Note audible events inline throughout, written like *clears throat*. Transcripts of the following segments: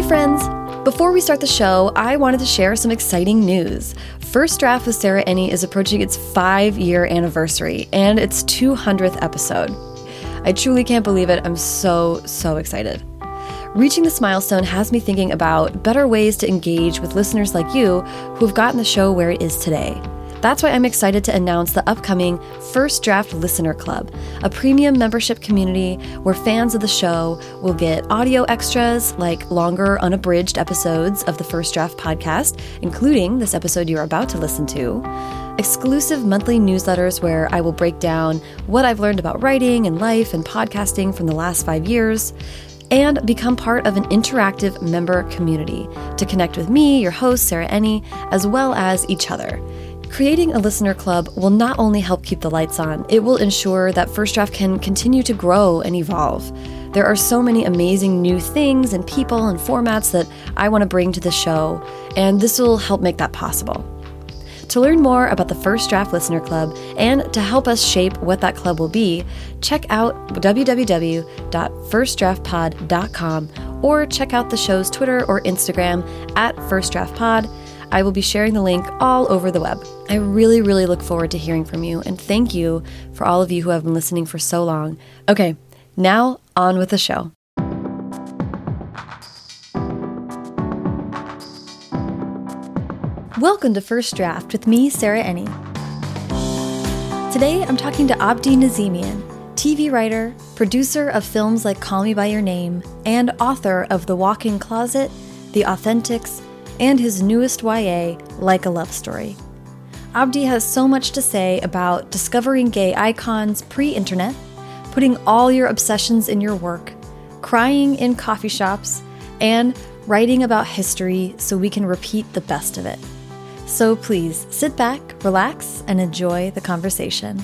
Hey, friends! Before we start the show, I wanted to share some exciting news. First Draft with Sarah Enni is approaching its five year anniversary and its 200th episode. I truly can't believe it. I'm so, so excited. Reaching this milestone has me thinking about better ways to engage with listeners like you who've gotten the show where it is today. That's why I'm excited to announce the upcoming First Draft Listener Club, a premium membership community where fans of the show will get audio extras like longer, unabridged episodes of the First Draft podcast, including this episode you're about to listen to, exclusive monthly newsletters where I will break down what I've learned about writing and life and podcasting from the last five years and become part of an interactive member community to connect with me, your host, Sarah Enni, as well as each other. Creating a listener club will not only help keep the lights on, it will ensure that First Draft can continue to grow and evolve. There are so many amazing new things and people and formats that I want to bring to the show, and this will help make that possible. To learn more about the First Draft Listener Club and to help us shape what that club will be, check out www.firstdraftpod.com or check out the show's Twitter or Instagram at First Draft Pod. I will be sharing the link all over the web. I really, really look forward to hearing from you, and thank you for all of you who have been listening for so long. Okay, now on with the show. Welcome to First Draft with me, Sarah Enni. Today I'm talking to Abdi Nazemian, TV writer, producer of films like Call Me By Your Name, and author of The Walk In Closet, The Authentics, and his newest YA, Like a Love Story. Abdi has so much to say about discovering gay icons pre internet, putting all your obsessions in your work, crying in coffee shops, and writing about history so we can repeat the best of it. So please sit back, relax, and enjoy the conversation.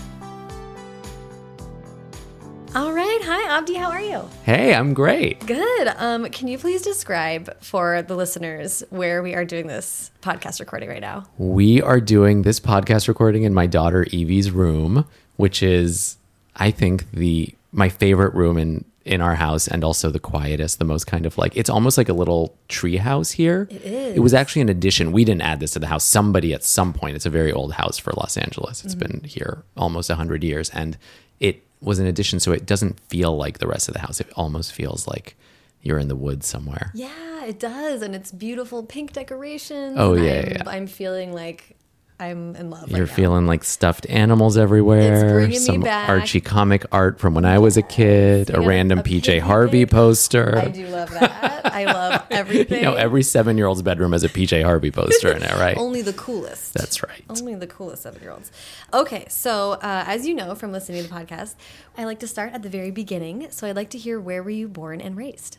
All right. Hi, Abdi. How are you? Hey, I'm great. Good. Um, can you please describe for the listeners where we are doing this podcast recording right now? We are doing this podcast recording in my daughter Evie's room, which is, I think, the my favorite room in in our house and also the quietest, the most kind of like it's almost like a little tree house here. It is. It was actually an addition. We didn't add this to the house. Somebody at some point. It's a very old house for Los Angeles. It's been here almost hundred years, and it was an addition, so it doesn't feel like the rest of the house. It almost feels like you're in the woods somewhere. Yeah, it does, and it's beautiful pink decorations. Oh, yeah, I'm, yeah. I'm feeling like I'm in love. You're right now. feeling like stuffed animals everywhere. bringing me some. Archie comic art from when I was a kid. A random a PJ Harvey poster. I do love that. I love everything. *laughs* You know, every seven year old's bedroom has a PJ Harvey poster in it, *laughs* right? Only the coolest. That's right. Only the coolest seven year olds. Okay, so uh, as you know from listening to the podcast, I like to start at the very beginning. So I'd like to hear where were you born and raised?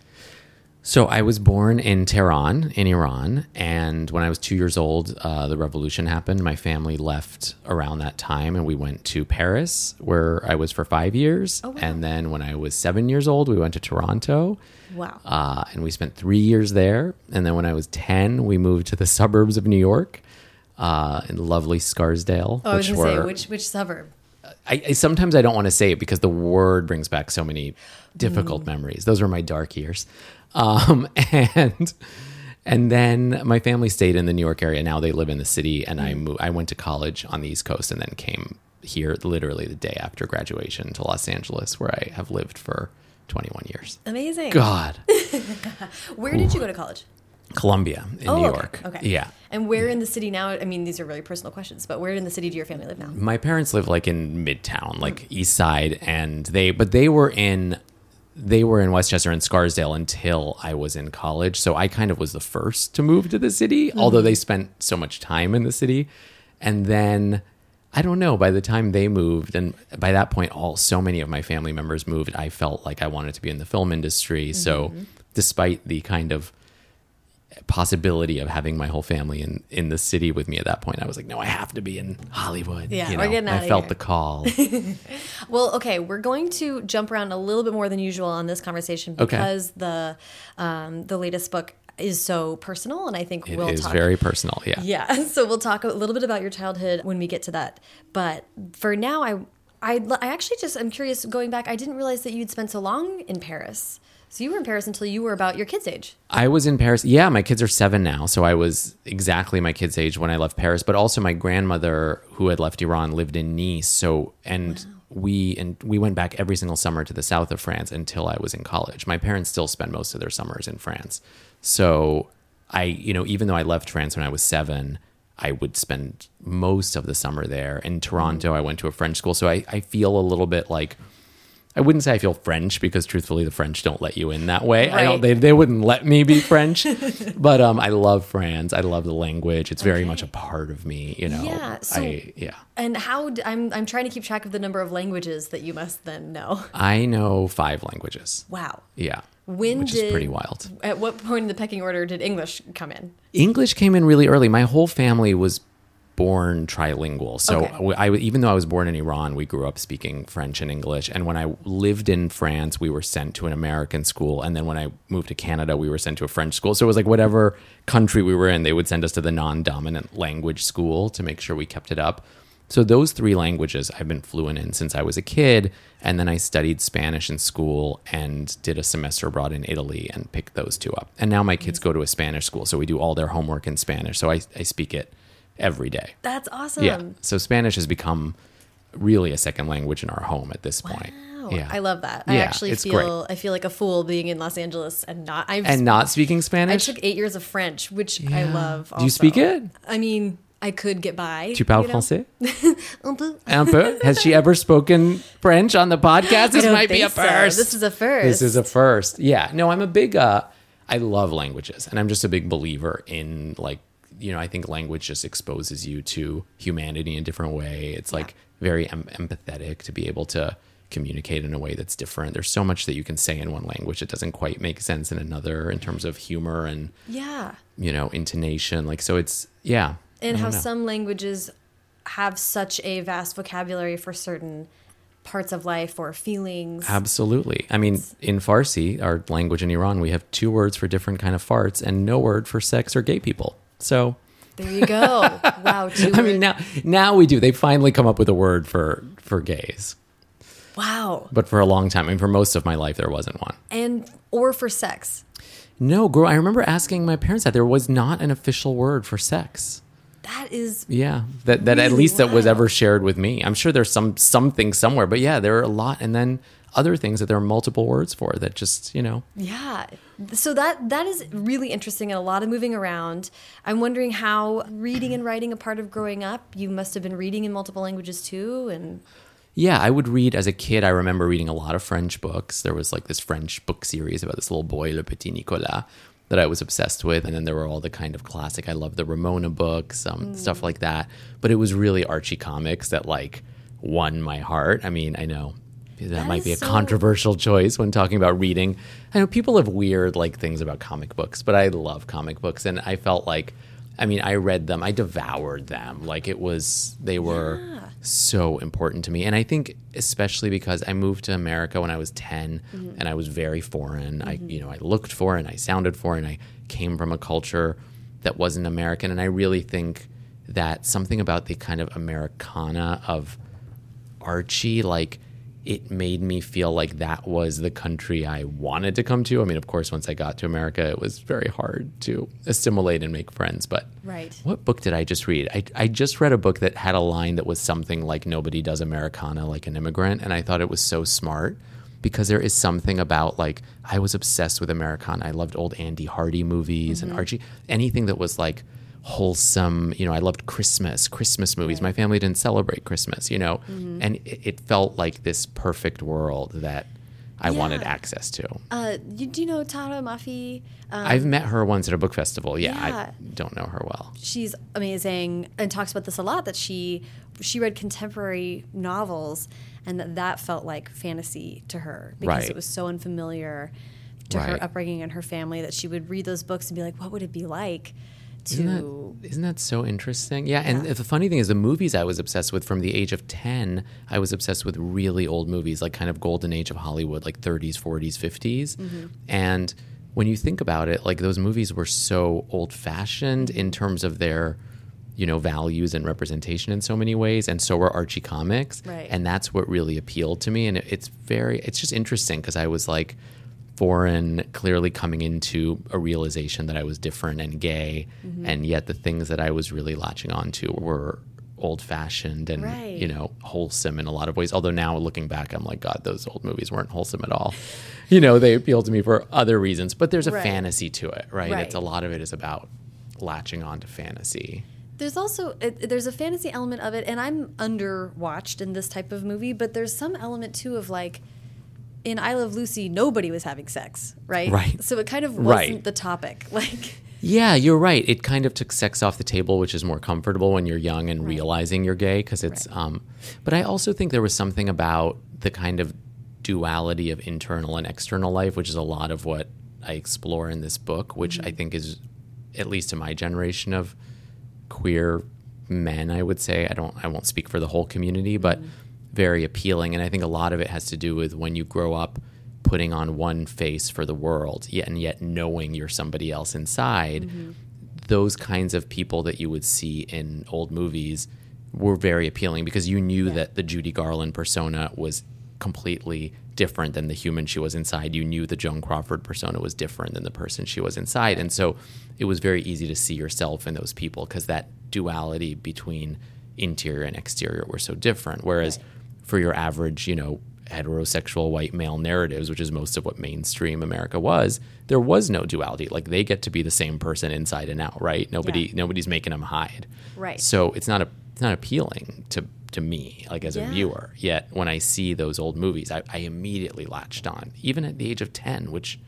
So I was born in Tehran, in Iran, and when I was two years old, uh, the revolution happened. My family left around that time, and we went to Paris, where I was for five years. Oh, wow. And then when I was seven years old, we went to Toronto. Wow. uh, and we spent three years there. And then when I was 10, we moved to the *laughs* suburbs of New York uh, in lovely Scarsdale. oh, I was which going to say, which, which suburb? I, I sometimes I don't want to say it because the word brings back so many difficult Mm. memories. Those were my dark years. Um, *laughs* and and then my family stayed in the New York area. Now they live in the city, and Mm. I moved. I went to college on the East Coast, and then came here literally the day after graduation to Los Angeles, where I have lived for 21 years. Amazing. God, *laughs* Where did you go to college? Columbia in Oh, New York. Okay. Yeah. And where in the city now? I mean, these are really personal questions, but where in the city do your family live now? my parents live like in midtown like east side and they but they were in they were in westchester and scarsdale until i was in college. So i kind of was the first to move to the city mm-hmm. although they spent so much time in the city. And then i don't know by the time they moved and by that point all so many of my family members moved i felt like i wanted to be in the film industry. So mm-hmm. despite the kind of possibility of having my whole family in in the city with me at that point i was like no i have to be in hollywood Yeah, you we're getting getting i felt here. the call *laughs* Well, okay, we're going to jump around a little bit more than usual on this conversation Okay. because the um, the latest book is so personal, and I think It we'll is talk. very personal yeah yeah, *laughs* so we'll talk a little bit about your childhood when we get to that. But for now, I I, I actually just I'm curious. Going back, I didn't realize that you'd spent so long in Paris. So you were in Paris until you were about your kids' age. I was in Paris. Yeah, my kids are seven now. So I was exactly my kids' age when I left Paris. But also, my grandmother, who had left Iran, lived in Nice. So, and we and we went back every single summer to the south of France until I was in college. My parents still spend most of their summers in France. So I, you know, even though I left France when I was seven, I would spend most of the summer there. In Toronto, mm. I went to a French school. So I, I feel a little bit like I wouldn't say I feel French because truthfully the French don't let you in that way. I don't they, they wouldn't let me be *laughs* French. but um I love France. I love the language. It's very Okay. much a part of me, you know. Yeah, so- I yeah. And how d- I'm I'm trying to keep track of the number of languages that you must then know. I know five languages. Wow. Yeah. When which did is pretty wild. At what point in the pecking order did English come in? English came in really early. My whole family was born trilingual. So Okay. I, even though I was born in Iran, we grew up speaking French and English. And when I lived in France, we were sent to an American school. And then when I moved to Canada, we were sent to a French school. So it was like whatever country we were in, they would send us to the non-dominant language school to make sure we kept it up. So those three languages I've been fluent in since I was a kid, and then I studied Spanish in school and did a semester abroad in Italy and picked those two up. And now my kids go to a Spanish school, so we do all their homework in Spanish. So I, I speak it every day. That's awesome. Yeah. So Spanish has become really a second language in our home at this point. Wow. Yeah. I love that. I Yeah, actually it's feel I feel like a fool being in Los Angeles and not I've and not speaking Spanish. I Spanish. took eight years of French, which I Yeah. love. Do you speak it? I mean, I could get by. Tu parles you know? français? *laughs* Un peu. Un peu. Has she ever spoken French on the podcast? *gasps* This don't might be a think so. first. This is a first. This is a first. Yeah. No, I'm a big uh I love languages and I'm just a big believer in like you know, I think language just exposes you to humanity in a different way. It's like very em- empathetic to be able to communicate in a way that's different. There's so much that you can say in one language that doesn't quite make sense in another in terms of humor and, yeah. you know, intonation. Like so it's yeah. and how know. some languages have such a vast vocabulary for certain parts of life or feelings. Absolutely. I mean, in Farsi, our language in Iran, we have two words for different kind of farts and no word for sex or gay people. So, There you go. wow. *laughs* I mean, now now we do. They finally come up with a word for for gays, wow. but for a long time, I mean, for most of my life, there wasn't one. And or for sex. No, girl. I remember asking my parents that there was not an official word for sex. That is Yeah, that that at Really? least that was ever shared with me. I'm sure there's some something somewhere, but yeah, there are a lot, and then other things that there are multiple words for that just you know Yeah. So that that is really interesting and a lot of moving around. I'm wondering how reading and writing a part of growing up. You must have been reading in multiple languages too and Yeah, I would read as a kid. I remember reading a lot of French books. There was like this French book series about this little boy, Le Petit Nicolas, that I was obsessed with. And then there were all the kind of classic. I love the Ramona books, um, stuff like that. But it was really Archie comics that like won my heart. I mean, I know that, That might be a so- controversial choice when talking about reading. I know people have weird like things about comic books, but I love comic books, and I felt like. I mean, I read them, I devoured them. Like it was, they were Yeah. so important to me. And I think especially because I moved to America when I was 10 Mm-hmm. and I was very foreign. I you know, I looked foreign, and I sounded foreign, I came from a culture that wasn't American and I really think that something about the kind of Americana of Archie like it made me feel like that was the country I wanted to come to. I mean, of course, once I got to America, it was very hard to assimilate and make friends. But Right. what book did I just read? I, I just read a book that had a line that was something like nobody does Americana like an immigrant. And I thought it was so smart because there is something about like, I was obsessed with Americana. I loved old Andy Hardy movies and mm-hmm. Archie, anything that was like wholesome. You know, I loved Christmas, Christmas movies. My family didn't celebrate Christmas, you know, and it, it felt like this perfect world that I wanted access to. uh you, do you know Tahereh Mafi? Um, I've met her once at a book festival. Yeah, Yeah. I don't know her well. she's amazing and talks about this a lot that she she read contemporary novels and that that felt like fantasy to her because Right. it was so unfamiliar to her upbringing and her family that she would read those books and be like what would it be like to Isn't that, isn't that so interesting? Yeah, and the funny thing is, the movies I was obsessed with from the age of 10, I was obsessed with really old movies, like kind of golden age of Hollywood, like 30s, 40s, 50s. And when you think about it, like those movies were so old fashioned in terms of their, you know, values and representation in so many ways. And so were Archie comics. Right. And that's what really appealed to me. And it, it's very, it's just interesting because I was like, foreign, clearly coming into a realization that I was different and gay, Mm-hmm. and yet the things that I was really latching onto were old fashioned and Right. you know wholesome in a lot of ways. Although now looking back, I'm like, God, those old movies weren't wholesome at all. *laughs* You know, they appealed to me for other reasons, but there's a Right. fantasy to it, right? Right. It's a lot of it is about latching on to fantasy. There's also there's a fantasy element of it, and I'm underwatched in this type of movie. But there's some element too of like in I Love Lucy, nobody was having sex, right? Right. So it kind of wasn't Right. the topic. *laughs* Like, Yeah, you're right. It kind of took sex off the table, which is more comfortable when you're young and realizing you're gay because it's Right. um but I also think there was something about the kind of duality of internal and external life, which is a lot of what I explore in this book, which I think is at least in my generation of queer men, I would say. I don't I won't speak for the whole community, but very appealing. And I think a lot of it has to do with when you grow up putting on one face for the world, yet and yet knowing you're somebody else inside. Mm-hmm. Those kinds of people that you would see in old movies were very appealing because you knew that the Judy Garland persona was completely different than the human she was inside. You knew the Joan Crawford persona was different than the person she was inside. And so it was very easy to see yourself in those people because that duality between interior and exterior were so different. Whereas for your average, you know, heterosexual white male narratives, which is most of what mainstream America was, there was no duality. Like they get to be the same person inside and out, right? Nobody Yeah. nobody's making them hide. Right. So it's not a it's not appealing to to me, like as Yeah. a viewer. Yet when I see those old movies, I, I immediately latched on, even at the age of ten, which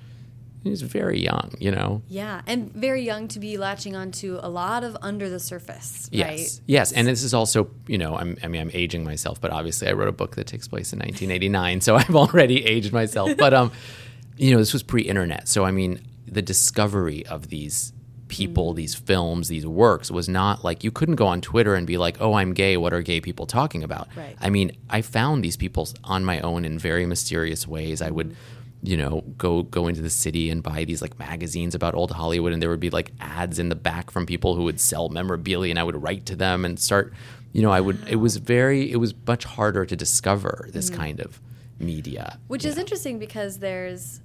is very young, you know. yeah, and very young to be latching onto a lot of under the surface, right? Yes, yes, and this is also, you know, I'm, I mean, I'm aging myself, but obviously, I wrote a book that takes place in 1989, so *laughs* I've already aged myself. But um, you know, this was pre-internet, so I mean, the discovery of these people, these films, these works was not like you couldn't go on Twitter and be like, "Oh, I'm gay. What are gay people talking about?" Right. I mean, I found these people on my own in very mysterious ways. I would you know go go into the city and buy these like magazines about old hollywood and there would be like ads in the back from people who would sell memorabilia and i would write to them and start you know i would it was very it was much harder to discover this mm-hmm. kind of media Which is know. interesting because there's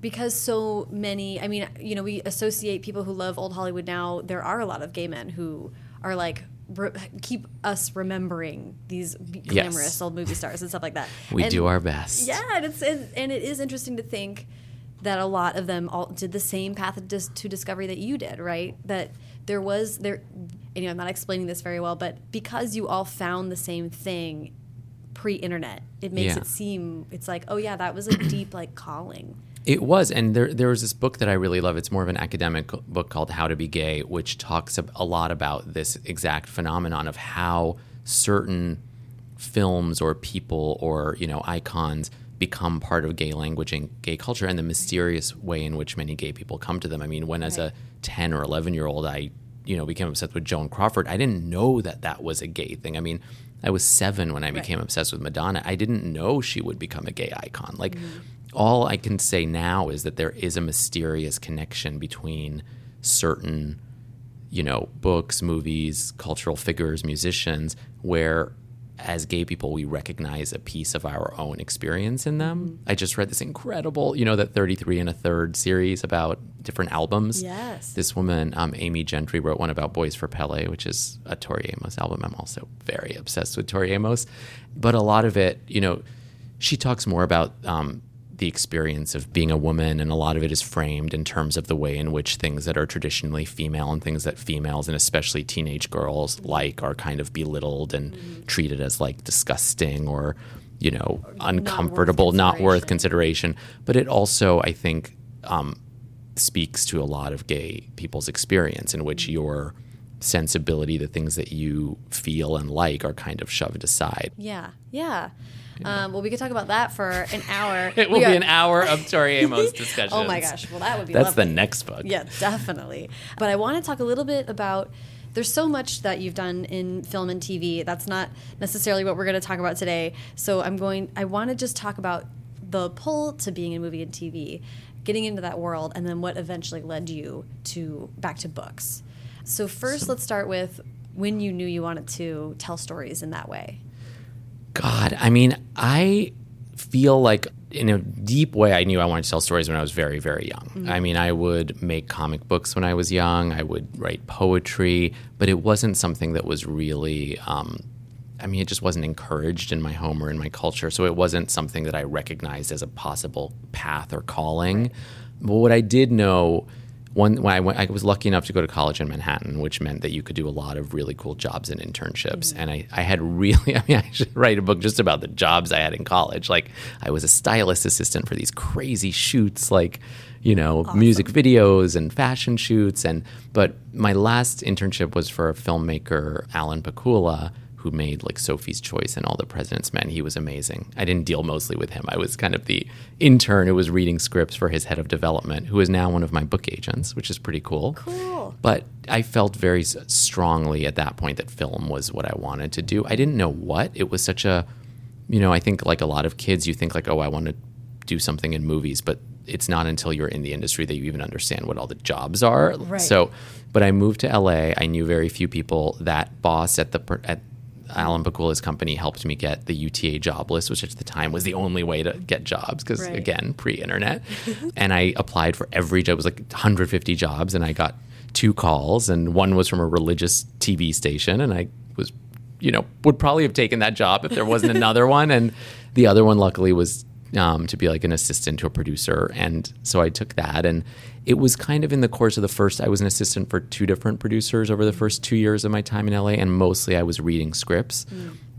because so many. I mean, you know, we associate people who love old Hollywood now. There are a lot of gay men who are like re- keep us remembering these b- Yes. glamorous old movie stars and stuff like that. *laughs* we And- do our best Yeah, and it's and, and it is interesting to think that a lot of them all did the same path dis- to discovery that you did, right? That there was there. You know, I'm not explaining this very well, but because you all found the same thing pre-internet, it makes Yeah. it seem it's like, oh yeah, that was a deep like calling. It was, and there there was this book that I really love. It's more of an academic book called How to Be Gay, which talks a lot about this exact phenomenon of how certain films or people or you know icons become part of gay language and gay culture, and the mysterious way in which many gay people come to them. I mean, when as a ten or eleven year old, I you know became obsessed with Joan Crawford, I didn't know that that was a gay thing. I mean. I was seven when I became obsessed with Madonna. I didn't know she would become a gay icon. Like, mm-hmm. All I can say now is that there is a mysterious connection between certain, you know, books, movies, cultural figures, musicians, where as gay people we recognize a piece of our own experience in them. I just read this incredible, you know, that 33 and a third series about different albums. Yes. This woman, um, Amy Gentry, wrote one about Boys for Pele, which is a Tori Amos album. I'm also very obsessed with Tori Amos. But a lot of it, you know, she talks more about um, the experience of being a woman, and a lot of it is framed in terms of the way in which things that are traditionally female and things that females and especially teenage girls like are kind of belittled and treated as like disgusting or, you know, uncomfortable, not worth consideration. But it also, I think, um, speaks to a lot of gay people's experience in which your sensibility, the things that you feel and like, are kind of shoved aside. Yeah, yeah. Um, well, we could talk about that for an hour. *laughs* It will We be are- an hour of *laughs* Tori Amos discussions. Oh my gosh! Well, that would be That's lovely. the next book. Yeah, definitely. But I want to talk a little bit about. There's so much that you've done in film and TV. That's not necessarily what we're going to talk about today. So I'm going. I want to just talk about the pull to being in movie and TV, getting into that world, and then what eventually led you to back to books. So first, let's start with when you knew you wanted to tell stories in that way. God, I mean, I feel like in a deep way, I knew I wanted to tell stories when I was very, very young. I mean, I would make comic books when I was young. I would write poetry, but it wasn't something that was really. Um, I mean, it just wasn't encouraged in my home or in my culture. So it wasn't something that I recognized as a possible path or calling. But what I did know one when I went, I was lucky enough to go to college in Manhattan, which meant that you could do a lot of really cool jobs and internships. Mm-hmm. And I, I had really, *laughs* I mean, I should write a book just about the jobs I had in college. Like, I was a stylist assistant for these crazy shoots, like, you know, music videos and fashion shoots. And but my last internship was for a filmmaker, Alan Pakula, who made like Sophie's Choice and All the President's Men. He was amazing. I didn't deal mostly with him. I was kind of the intern who was reading scripts for his head of development, who is now one of my book agents, which is pretty cool. Cool. But I felt very strongly at that point that film was what I wanted to do. I didn't know what. It was such a, you know, I think like a lot of kids, you think like, oh, I want to do something in movies, but it's not until you're in the industry that you even understand what all the jobs are. Right. So, but I moved to LA. I knew very few people. That boss at the at Alan Pakula's company helped me get the UTA job list, which at the time was the only way to get jobs because Right. again, pre-internet. *laughs* and I applied for every job. It was like 150 jobs, and I got two calls, and one was from a religious TV station, and I was, you know, would probably have taken that job if there wasn't *laughs* another one, and the other one luckily was um, to be like an assistant to a producer, and so I took that, and it was kind of in the course of the first. I was an assistant for two different producers over the first two years of my time in LA, and mostly I was reading scripts,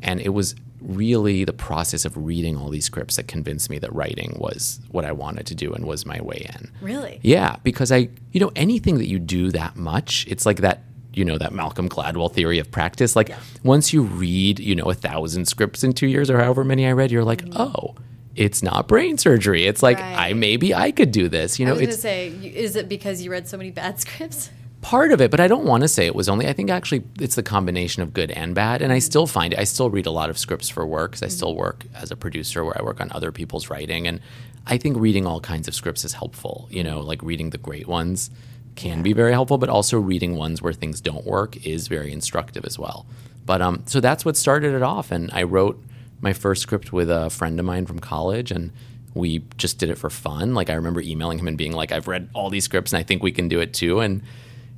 and it was really the process of reading all these scripts that convinced me that writing was what I wanted to do and was my way in. Really? Yeah, because I, you know, anything that you do that much, it's like that, you know, that Malcolm Gladwell theory of practice. Like once you read, you know, a thousand scripts in two years or however many I read, you're like, oh, it's not brain surgery. It's like I maybe I could do this. You I know, was going to it's say, is it because you read so many bad *laughs* scripts? part of it, but I don't want to say it was only. I think actually it's the combination of good and bad. And I mm-hmm. still find it. I still read a lot of scripts for work 'cause I still mm-hmm. work as a producer where I work on other people's writing. And I think reading all kinds of scripts is helpful. You know, mm-hmm. like reading the great ones can be very helpful, but also reading ones where things don't work is very instructive as well. But um, so that's what started it off. And I wrote my first script with a friend of mine from college and we just did it for fun. Like I remember emailing him and being like, I've read all these scripts and I think we can do it too. And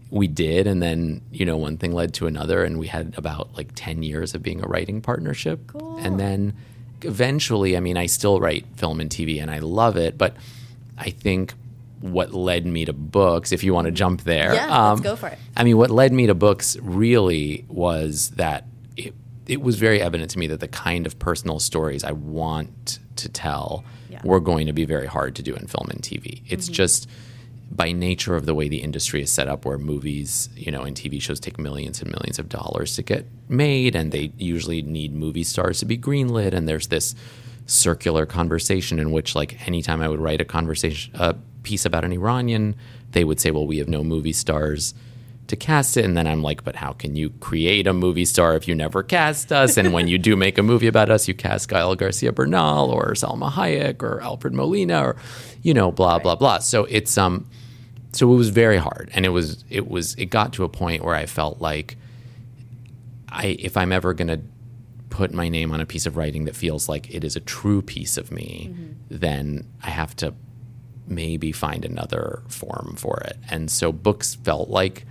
we did and then you know one thing led to another and we had about like 10 years of being a writing partnership Cool. and then eventually i mean i still write film and tv and i love it but i think what led me to books if you want to jump there um, Yeah, let's go for it. i mean what led me to books really was that it, it was very evident to me that the kind of personal stories i want to tell Yeah. were going to be very hard to do in film and tv it's mm-hmm. just by nature of the way the industry is set up, where movies, you know, and TV shows take millions and millions of dollars to get made, and they usually need movie stars to be greenlit, and there's this circular conversation in which, like, anytime I would write a conversation, a piece about an Iranian, they would say, "Well, we have no movie stars." To cast it, and then I'm like, but how can you create a movie star if you never cast us? And when you do make a movie about us, you cast Gael Garcia Bernal or Salma Hayek or Alfred Molina or, you know, blah blah blah. So it's um, so it was very hard and it was it was it got to a point where i felt like i if i'm ever going to put my name on a piece of writing that feels like it is a true piece of me then i have to maybe find another form for it and so books felt like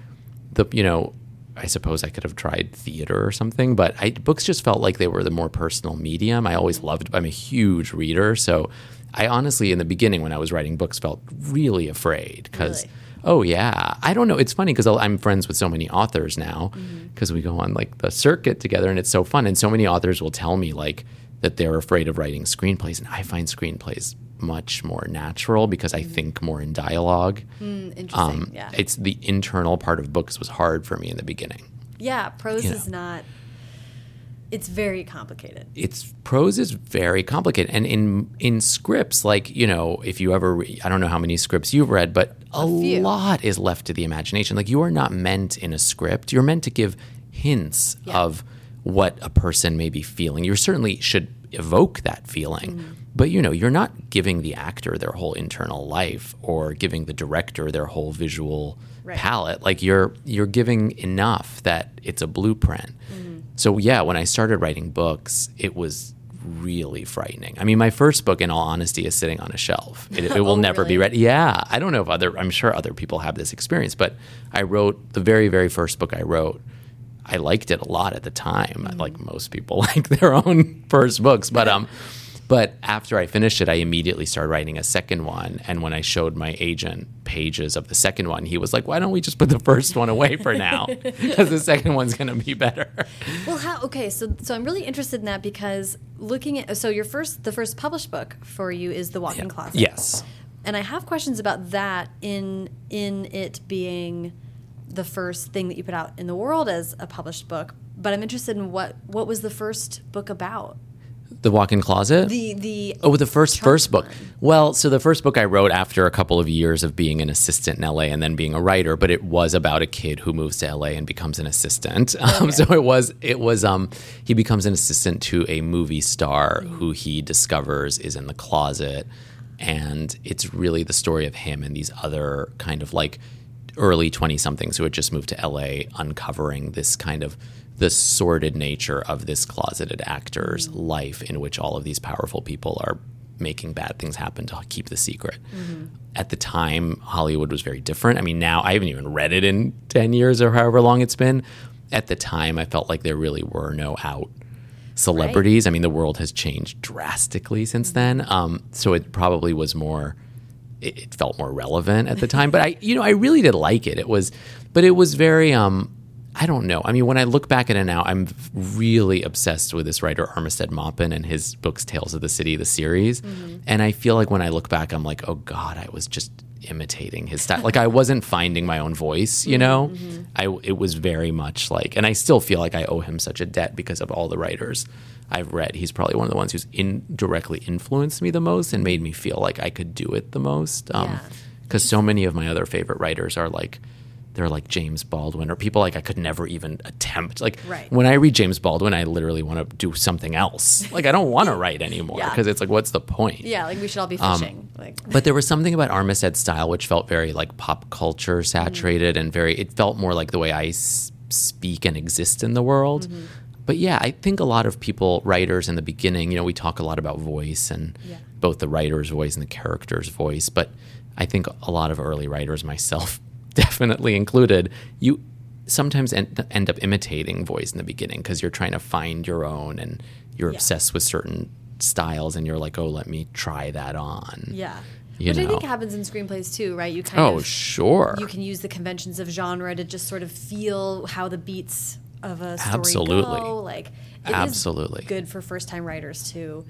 the you know I suppose I could have tried theater or something, but I, books just felt like they were the more personal medium. I always loved. I'm a huge reader, so I honestly, in the beginning, when I was writing books, felt really afraid because, Really? oh yeah, I don't know. It's funny because I'm friends with so many authors now mm-hmm. because we go on like the circuit together, and it's so fun. And so many authors will tell me like that they're afraid of writing screenplays, and I find screenplays much more natural because I think more in dialogue. Hmm, Interesting. Um, yeah. It's the internal part of books was hard for me in the beginning. yeah, prose you is not. It's very complicated. It's prose is very complicated, and in in scripts, like you know, if you ever, re- I don't know how many scripts you've read, but a, few. lot is left to the imagination. Like you are not meant in a script; you're meant to give hints Yeah. of what a person may be feeling. You certainly should evoke that feeling. Mm-hmm. But you know, you're not giving the actor their whole internal life or giving the director their whole visual Right. palette. Like you're you're giving enough that it's a blueprint. Mm-hmm. So yeah, when I started writing books, it was really frightening. I mean, my first book, in all honesty, is sitting on a shelf. It, it will *laughs* Oh, never be read. Yeah, I don't know if other. I'm sure other people have this experience, but I wrote the very, very first book I wrote. I liked it a lot at the time, Mm. like most people *laughs* like their own first books. But *laughs* um, but after I finished it, I immediately started writing a second one. And when I showed my agent pages of the second one, he was like, "Why don't we just put the first one away for now? *laughs* Because the second one's going to be better." Well, how? Okay, so so I'm really interested in that because looking at so your first the first published book for you is the Walk-in Closet. Yes. and I have questions about that in in it being the first thing that you put out in the world as a published book. But I'm interested in what what was the first book about? The walk-in closet. The the Oh, the first first book. one. Well, so the first book I wrote after a couple of years of being an assistant in LA and then being a writer, but it was about a kid who moves to LA and becomes an assistant. *laughs* Um, so it was it was um he becomes an assistant to a movie star who he discovers is in the closet, and it's really the story of him and these other kind of like early 20 somethings who had just moved to LA uncovering this kind of the sordid nature of this closeted actor's life in which all of these powerful people are making bad things happen to keep the secret. At the time, Hollywood was very different. I mean, now I haven't even read it in 10 years or however long it's been. At the time, I felt like there really were no out celebrities. I mean, the world has changed drastically since then. Um, so it probably was more it, it felt more relevant at the time. But I, you know, I really did like it. It was, but it was very, um, I don't know. I mean, when I look back at it now, I'm really obsessed with this writer Armistead Maupin and his books, Tales of the City, the series. Mm-hmm. And I feel like when I look back, I'm like, oh God, I was just imitating his style. like I wasn't finding my own voice, you mm-hmm, know. Mm-hmm. I it was very much like, and I still feel like I owe him such a debt because of all the writers I've read. He's probably one of the ones who's indirectly influenced me the most and made me feel like I could do it the most. Um, yeah. Because so many of my other favorite writers are like, they're like James Baldwin or people like I could never even attempt. Like Right. when I read James Baldwin, I literally want to do something else. *laughs* Like I don't want to write anymore Yeah. because it's like, what's the point? yeah, like we should all be Um, fishing. like But there was something about Armistead's style which felt very like pop culture saturated and very, it felt more like the way I s- speak and exist in the world. But yeah, I think a lot of people, writers in the beginning, you know, we talk a lot about voice and Yeah. both the writer's voice and the character's voice. But I think a lot of early writers, myself definitely included, you sometimes end, end up imitating voice in the beginning because you're trying to find your own and you're Yeah. obsessed with certain styles and you're like, oh, let me try that on. yeah. you Which I think know. happens in screenplays too, right? You kind Oh, of sure. you can use the conventions of genre to just sort of feel how the beats of a story Absolutely. go. Like it Absolutely. good for first time writers to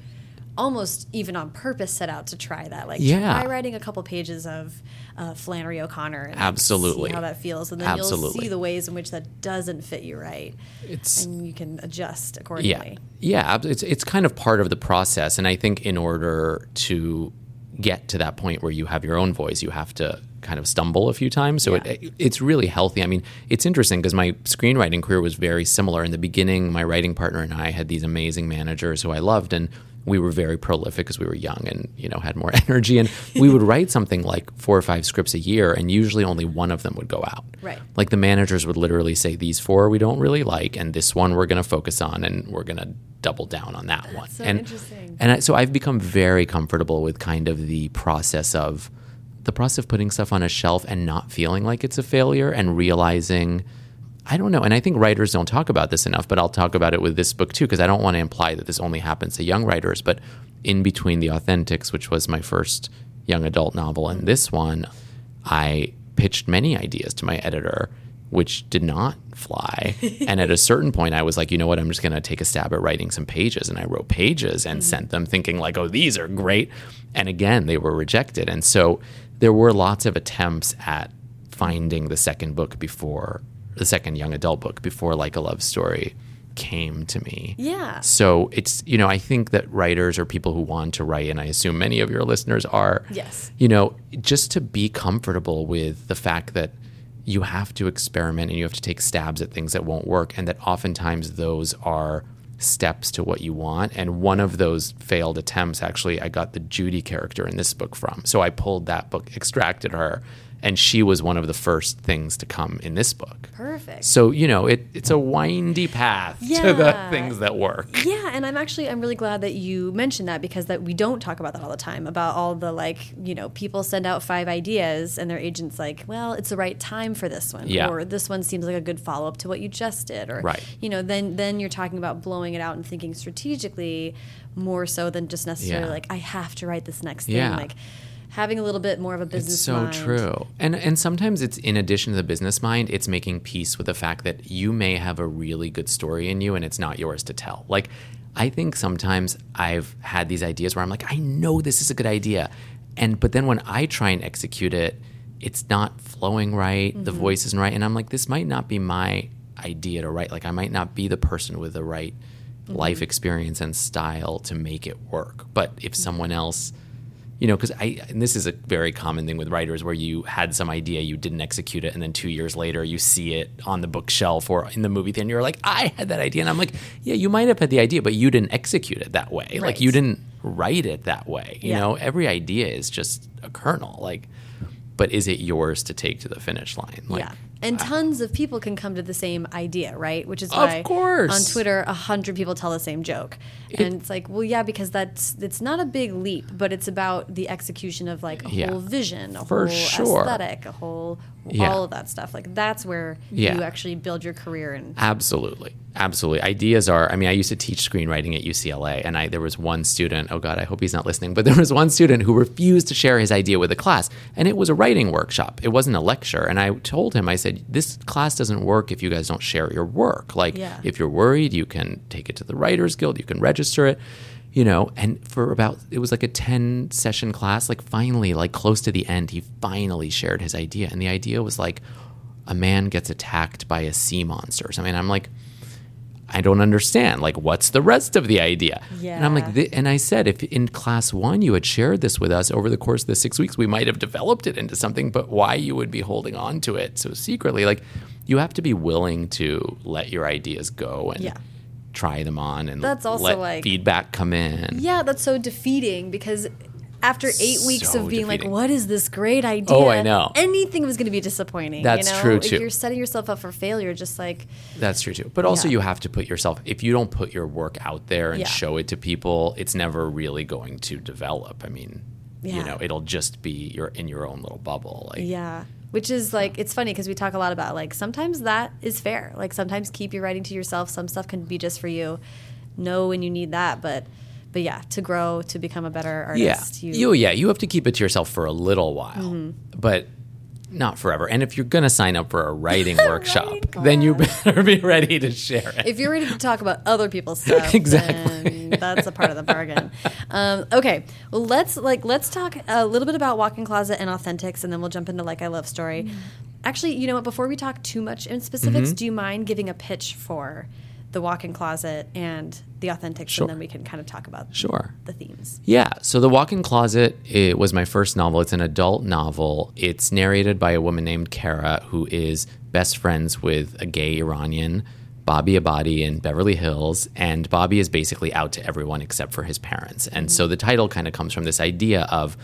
almost even on purpose set out to try that. Like Yeah. try writing a couple pages of uh, Flannery O'Connor and Absolutely. see how that feels, and then you'll Absolutely. see the ways in which that doesn't fit you right, It's and you can adjust yeah, accordingly. yeah. ab- It's it's kind of part of the process, and I think in order to get to that point where you have your own voice, you have to kind of stumble a few times. So Yeah. it, it's really healthy. I mean, it's interesting because my screenwriting career was very similar. In the beginning, my writing partner and I had these amazing managers who I loved, and we were very prolific because we were young and you know had more *laughs* energy. And we would write something like four or five scripts a year, and usually only one of them would go out. Right. Like the managers would literally say, "These four we don't really like, and this one we're going to focus on, and we're going to double down on that one." so and interesting. and I, so I've become very comfortable with kind of the process of the process of putting stuff on a shelf and not feeling like it's a failure and realizing. I don't know. And I think writers don't talk about this enough, but I'll talk about it with this book too, because I don't want to imply that this only happens to young writers. But in between The Authentics, which was my first young adult novel, and this one, I pitched many ideas to my editor, which did not fly. *laughs* and at a certain point, I was like, you know what? I'm just going to take a stab at writing some pages. And I wrote pages and mm-hmm. sent them thinking, like, oh, these are great. And again, they were rejected. And so there were lots of attempts at finding the second book before the second young adult book before like a love story came to me. Yeah. So it's you know I think that writers or people who want to write and I assume many of your listeners are Yes. you know just to be comfortable with the fact that you have to experiment and you have to take stabs at things that won't work and that oftentimes those are steps to what you want and one of those failed attempts actually I got the Judy character in this book from so I pulled that book extracted her and she was one of the first things to come in this book. Perfect. So you know, it it's a windy path to the things that work. Yeah, and I'm actually I'm really glad that you mentioned that because that we don't talk about that all the time about all the like you know people send out five ideas and their agents like well it's the right time for this one Yeah. or this one seems like a good follow up to what you just did or Right. you know then then you're talking about blowing it out and thinking strategically more so than just necessarily Yeah. like I have to write this next thing Yeah. like having a little bit more of a business It's so mind. true. And and sometimes it's in addition to the business mind, it's making peace with the fact that you may have a really good story in you and it's not yours to tell. Like I think sometimes I've had these ideas where I'm like, I know this is a good idea. And but then when I try and execute it, it's not flowing right, the mm-hmm. voice isn't right, and I'm like, this might not be my idea to write. Like I might not be the person with the right mm-hmm. life experience and style to make it work. But if mm-hmm. someone else you know, because I, and this is a very common thing with writers where you had some idea, you didn't execute it, and then two years later you see it on the bookshelf or in the movie theater, and you're like, I had that idea. And I'm like, yeah, you might have had the idea, but you didn't execute it that way. Like, you didn't write it that way. You Yeah. know, every idea is just a kernel. Like, but is it yours to take to the finish line? Like, yeah. And tons of people can come to the same idea, right? Which is why Of course. on Twitter a hundred people tell the same joke. and it's like, well, yeah, because that's it's not a big leap, but it's about the execution of like a Yeah. whole vision, a whole sure. aesthetic, a whole Yeah. all of that stuff. Like that's where Yeah. you actually build your career and Absolutely. Absolutely. Ideas are I mean, I used to teach screenwriting at UCLA and I there was one student, oh god, I hope he's not listening, but *laughs* there was one student who refused to share his idea with the class and it was a writing workshop. It wasn't a lecture and I told him I said, "This class doesn't work if you guys don't share your work. Like Yeah. if you're worried, you can take it to the Writers Guild, you can register it." You know, and for about it was like a 10 session class, like finally like close to the end, he finally shared his idea and the idea was like a man gets attacked by a sea monster or something. And I'm like, I don't understand. Like, what's the rest of the idea? And I'm like, and I said, if in class one you had shared this with us over the course of the six weeks, we might have developed it into something, but why you would be holding on to it so secretly? Like, you have to be willing to let your ideas go and Yeah. try them on and That's also let like- feedback come in. Yeah, that's so defeating because after eight weeks of being like, "What is this great idea?" Oh, I know. Anything was going to be disappointing. That's you know? true, If too. you're setting yourself up for failure, just like That's true too. But also, Yeah. you have to put yourself, if you don't put your work out there and Yeah. show it to people, it's never really going to develop. I mean, Yeah. you know, it'll just be you're in your own little bubble. Like, Yeah. Which is like, it's funny because we talk a lot about like sometimes that is fair. Like sometimes keep your writing to yourself. Some stuff can be just for you. Know when you need that. But, but yeah, to grow, to become a better artist, yeah, artist. you, yeah, you have to keep it to yourself for a little while, Mm-hmm. but not forever. And if you're gonna sign up for a writing *laughs* workshop, then you better be ready to share it. if you're ready to talk about other people's stuff, *laughs* Exactly. then that's a part of the bargain. Um, okay, well let's like let's talk a little bit about Walk-in Closet and Authentics, and then we'll jump into Like a Love Story. Actually, you know what? Before we talk too much in specifics, Mm-hmm. do you mind giving a pitch for the Walk-in Closet and the Authentics, Sure. and then we can kind of talk about Sure. the themes. Yeah. So The Walk-in Closet it was my first novel. It's an adult novel. It's narrated by a woman named Kara, who is best friends with a gay Iranian, Bobby Abadi in Beverly Hills, and Bobby is basically out to everyone except for his parents. And so mm-hmm. the title kind of comes from this idea of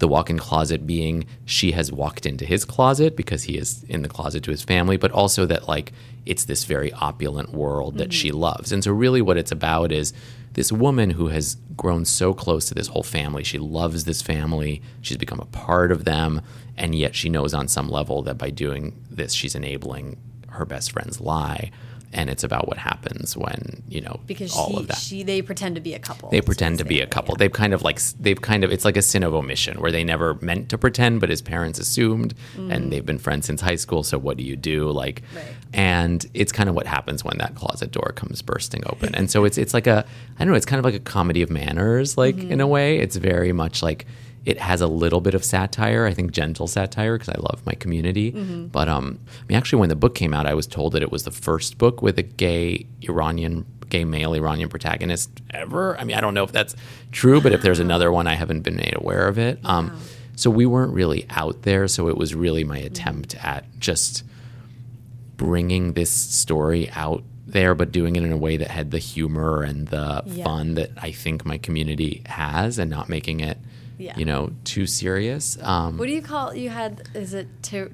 the walk-in closet being she has walked into his closet because he is in the closet to his family, but also that like it's this very opulent world that she mm-hmm. loves. And so really what it's about is this woman who has grown so close to this whole family. She loves this family. She's become a part of them, and yet she knows on some level that by doing this she's enabling her best friend's lie. And it's about what happens when, you know, Because all she, of that she, they pretend to be a couple. they pretend to be a couple. yeah. They've kind of like they've kind of it's like a sin of omission where they never meant to pretend, but his parents assumed, and they've been friends since high school. So what do you do? Like. Right. and it's kind of what happens when that closet door comes bursting open. and so *laughs* it's it's like a I don't know. It's kind of like a comedy of manners, like Mm-hmm. in a way. It's very much like it has a little bit of satire. I think gentle satire because I love my community. Mm-hmm. But um, I mean, actually, when the book came out, I was told that it was the first book with a gay Iranian, gay male Iranian protagonist ever. I mean, I don't know if that's true, but if there's another one, I haven't been made aware of it. Um, so we weren't really out there. So it was really my attempt at just bringing this story out there, but doing it in a way that had the humor and the Yeah. fun that I think my community has, and not making it Yeah. you know, too serious. Um, What do you call you had? Is it ter-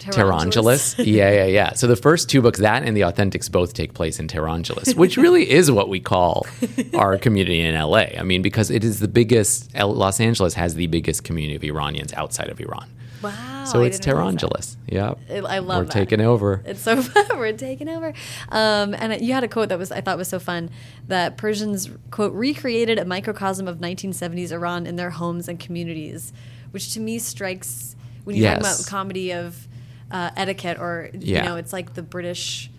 *laughs* yeah, yeah, yeah. So the first two books, that and the Authentics, both take place in Tehrangeles, which *laughs* really is what we call our community in LA. I mean, because it is the biggest. Los Angeles has the biggest community of Iranians outside of Iran. Wow. So I it's didn't realize that. Tehrangeles. Yep. I- love We're that. taking over. It's so fun. *laughs* We're taking over. Um, and you had a quote that was I thought was so fun that Persians quote recreated a microcosm of 1970s Iran in their homes and communities, which to me strikes when you talk about comedy of uh, etiquette or Yeah. you know it's like the British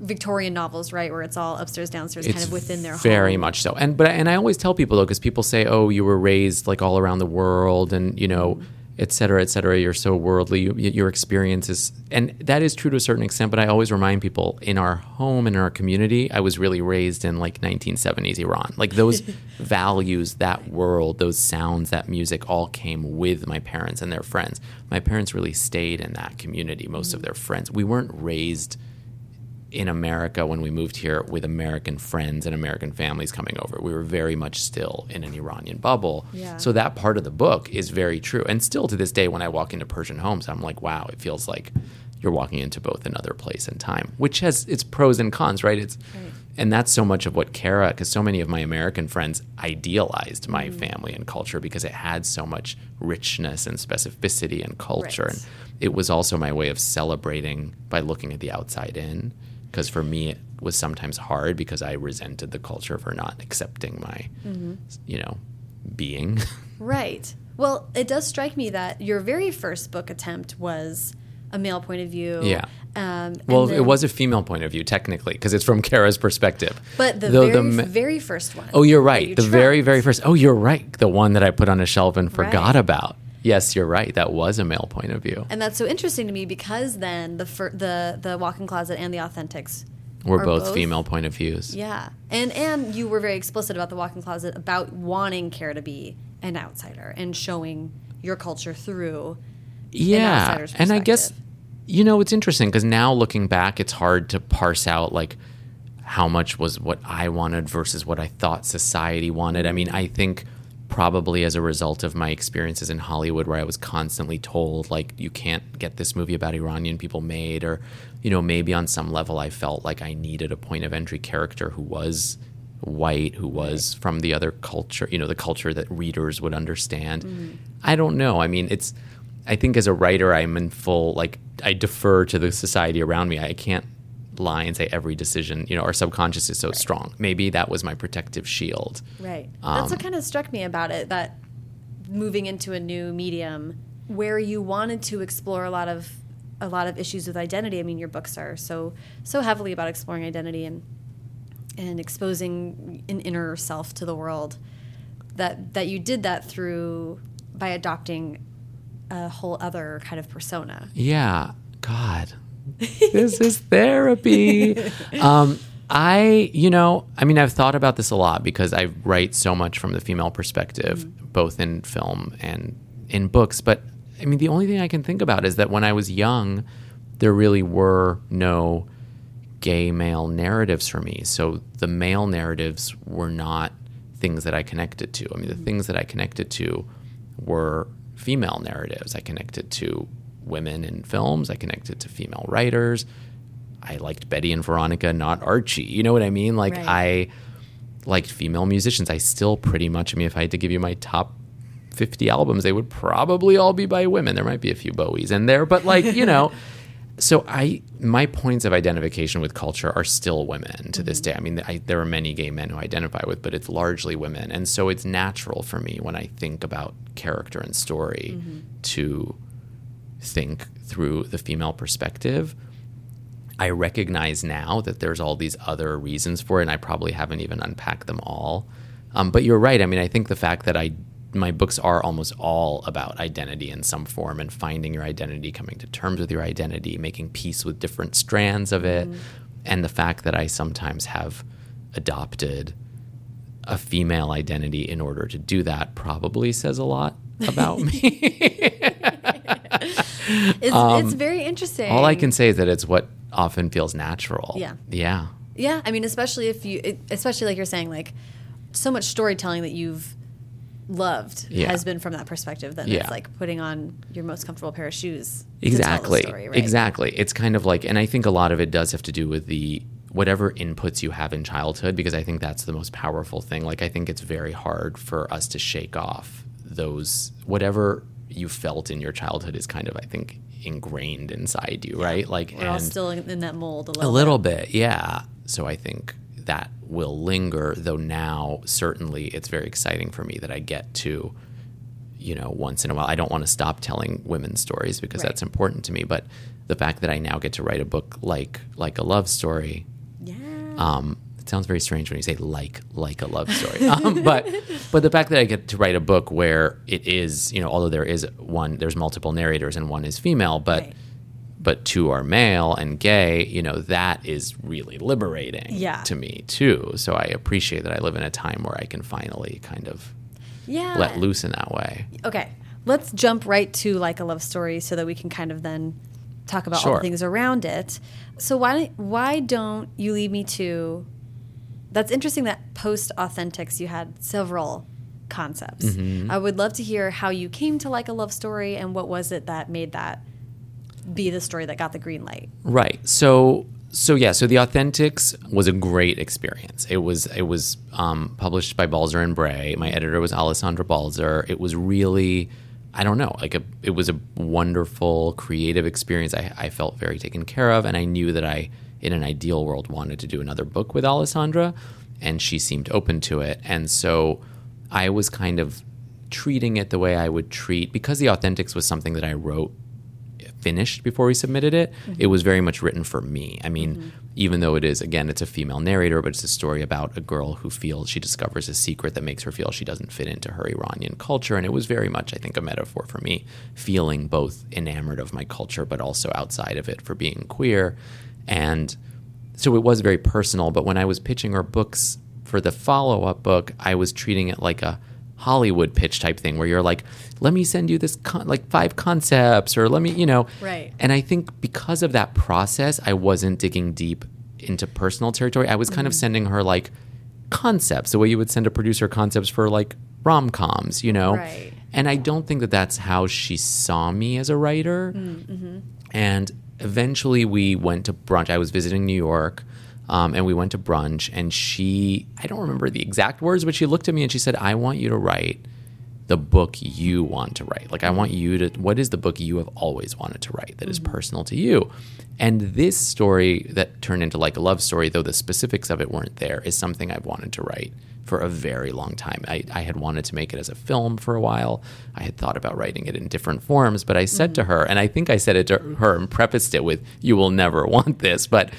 Victorian novels, right, where it's all upstairs downstairs, kind of within their very home. much so. And but and I always tell people though, because people say, "Oh, you were raised like all around the world, and you know, et cetera, et cetera. You're so worldly. You, your experience is, and that is true to a certain extent. But I always remind people, in our home and in our community, I was really raised in like 1970s Iran. Like those *laughs* values, that world, those sounds, that music, all came with my parents and their friends. My parents really stayed in that community. Most of their friends. We weren't raised in America when we moved here with American friends and American families coming over. We were very much still in an Iranian bubble. Yeah. So that part of the book is very true. And still to this day, when I walk into Persian homes, I'm like, wow, it feels like you're walking into both another place and time, which has its pros and cons, right? It's and that's so much of what Kara, because so many of my American friends idealized my mm. family and culture because it had so much richness and specificity and culture. Right. And it was also my way of celebrating by looking at the outside in because for me it was sometimes hard because I resented the culture for not accepting my you know being *laughs* Right. Well, it does strike me that your very first book attempt was a male point of view. Yeah. Um, well it was a female point of view technically because it's from Kara's perspective But the Though very, ma- very first one. oh you're right you the very very first oh you're right the one that I put on a shelf and forgot Right. about yes you're right. That was a male point of view. And that's so interesting to me because then the fir- the the walk-in closet and the authentics we're are both, female point of views. Yeah, and and you were very explicit about the walk-in closet about wanting Kara to be an outsider and showing your culture through. yeah outsider's and i guess you know it's interesting because now looking back it's hard to parse out like how much was what i wanted versus what i thought society wanted. I mean i think probably as a result of my experiences in hollywood where i was constantly told like you can't get this movie about iranian people made or you know maybe on some level i felt like i needed a point of entry character who was white who was from the other culture you know the culture that readers would understand. Mm-hmm. I don't know. I mean it's i think as a writer i'm in full like i defer to the society around me. I can't lie and say every decision you know our subconscious is so strong maybe that was my protective shield Right. Um, That's what kind of struck me about it that moving into a new medium where you wanted to explore a lot of a lot of issues with identity. I mean, your books are so so heavily about exploring identity and and exposing an inner self to the world that that you did that through by adopting a whole other kind of persona. Yeah. God, this is therapy. Um, I, you know, I mean, I've thought about this a lot because I write so much from the female perspective, both in film and in books. But I mean, the only thing I can think about is that when I was young, there really were no gay male narratives for me. So the male narratives were not things that I connected to. I mean, the things that I connected to were female narratives. I connected to women in films, I connected to female writers. I liked Betty and Veronica, not Archie. You know what I mean? Like, Right. I liked female musicians. I still pretty much, I mean, if I had to give you my top 50 albums, they would probably all be by women. There might be a few Bowies in there, but like, you know, *laughs* so I my points of identification with culture are still women to this mm-hmm. day. I mean, I, there are many gay men who I identify with, but it's largely women, and so it's natural for me when I think about character and story mm-hmm. to think through the female perspective. I recognize now that there's all these other reasons for it, and I probably haven't even unpacked them all. Um, but you're right. I mean, I think the fact that I my books are almost all about identity in some form and finding your identity, coming to terms with your identity, making peace with different strands of it, and the fact that I sometimes have adopted a female identity in order to do that probably says a lot about *laughs* me. *laughs* It's, it's very interesting. Um, All I can say is that it's what often feels natural. Yeah. Yeah. Yeah, I mean, especially if you, it- especially like you're saying, like so much storytelling that you've loved Yeah. has been from that perspective. Then Yeah. it's like putting on your most comfortable pair of shoes. to tell the exactly story, right? exactly it's kind of like and i think a lot of it does have to do with the whatever inputs you have in childhood because i think that's the most powerful thing like i think it's very hard for us to shake off those whatever you felt in your childhood is kind of i think ingrained inside you right like We're all still in, that mold a little. a little. little bit, yeah. So I think that will linger, though now certainly it's very exciting for me that I get to, you know, once in a while. I don't want to stop telling women's stories because Right. that's important to me. But the fact that I now get to write a book like like a love story, Yeah. um, sounds very strange when you say like like a love story. *laughs* um, but but the fact that I get to write a book where it is, you know, although there is one, there's multiple narrators and one is female, but Right. but two are male and gay, you know, that is really liberating Yeah. to me too. So I appreciate that I live in a time where I can finally kind of yeah. let loose in that way. Okay, let's jump right to like a love story so that we can kind of then talk about all the things around it. So why why don't you lead me to? That's interesting that post Authentics you had several concepts. Mm-hmm. I would love to hear how you came to like a love story and what was it that made that be the story that got the green light. Right. So so yeah, so the Authentics was a great experience. It was it was um, published by Balzer and Bray. My editor was Alessandra Balzer. It was really I don't know, like a it was a wonderful creative experience. I, I felt very taken care of, and I knew that I, in an ideal world, wanted to do another book with Alessandra, and she seemed open to it. And so I was kind of treating it the way I would treat because the Authentics was something that I wrote finished before we submitted it. It was very much written for me. I mean, even though it is again, it's a female narrator, but it's a story about a girl who feels she discovers a secret that makes her feel she doesn't fit into her Iranian culture, and it was very much, I think, a metaphor for me, feeling both enamored of my culture but also outside of it for being queer, and so it was very personal. But when I was pitching her books for the follow up book, I was treating it like a Hollywood pitch type thing where you're like, let me send you this con- like five concepts or let me, you know. Right. And I think because of that process, I wasn't digging deep into personal territory. I was kind of mm-hmm. sending her like concepts, the way you would send a producer concepts for like rom coms, you know? Right. And I don't think that that's how she saw me as a writer. Mm, mm-hmm. And eventually we went to brunch. I was visiting New York. Um, and we went to brunch, and she, I don't remember the exact words, but she looked at me and she said, I want you to write the book you want to write. Like, I want you to, what is the book you have always wanted to write that is personal to you? And this story that turned into like a love story, though the specifics of it weren't there, is something I've wanted to write for a very long time. I, I had wanted to make it as a film for a while. I had thought about writing it in different forms, but I said to mm-hmm. her, and I think I said it to her and prefaced it with, You will never *laughs* want this. But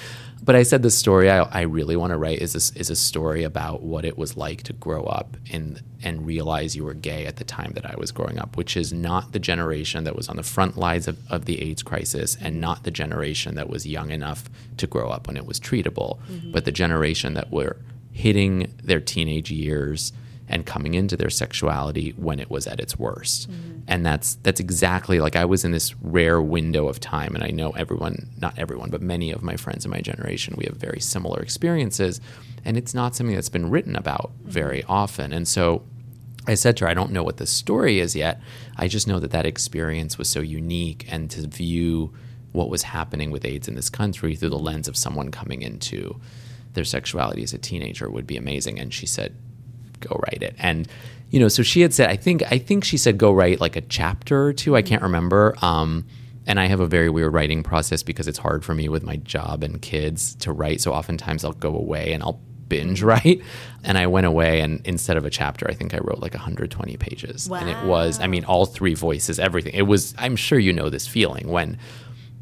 but I said the story I, I really want to write is a, is a story about what it was like to grow up and and realize you were gay at the time that I was growing up, which is not the generation that was on the front lines of, of the AIDS crisis and not the generation that was young enough to grow up when it was treatable, mm-hmm. but the generation that were hitting their teenage years and coming into their sexuality when it was at its worst. Mm-hmm. And that's that's exactly like I was in this rare window of time and I know everyone, not everyone, but many of my friends in my generation, we have very similar experiences and it's not something that's been written about mm-hmm. very often. And so I said to her, I don't know what the story is yet. I just know that that experience was so unique and to view what was happening with AIDS in this country through the lens of someone coming into their sexuality as a teenager would be amazing. And she said, go write it. And, you know, so she had said, I think, I think she said, go write like a chapter or two. I can't remember. Um, and I have a very weird writing process because it's hard for me with my job and kids to write. So oftentimes I'll go away and I'll binge write. And I went away and instead of a chapter, I think I wrote like 120 pages. And it was, I mean, all three voices, everything. It was, I'm sure you know this feeling when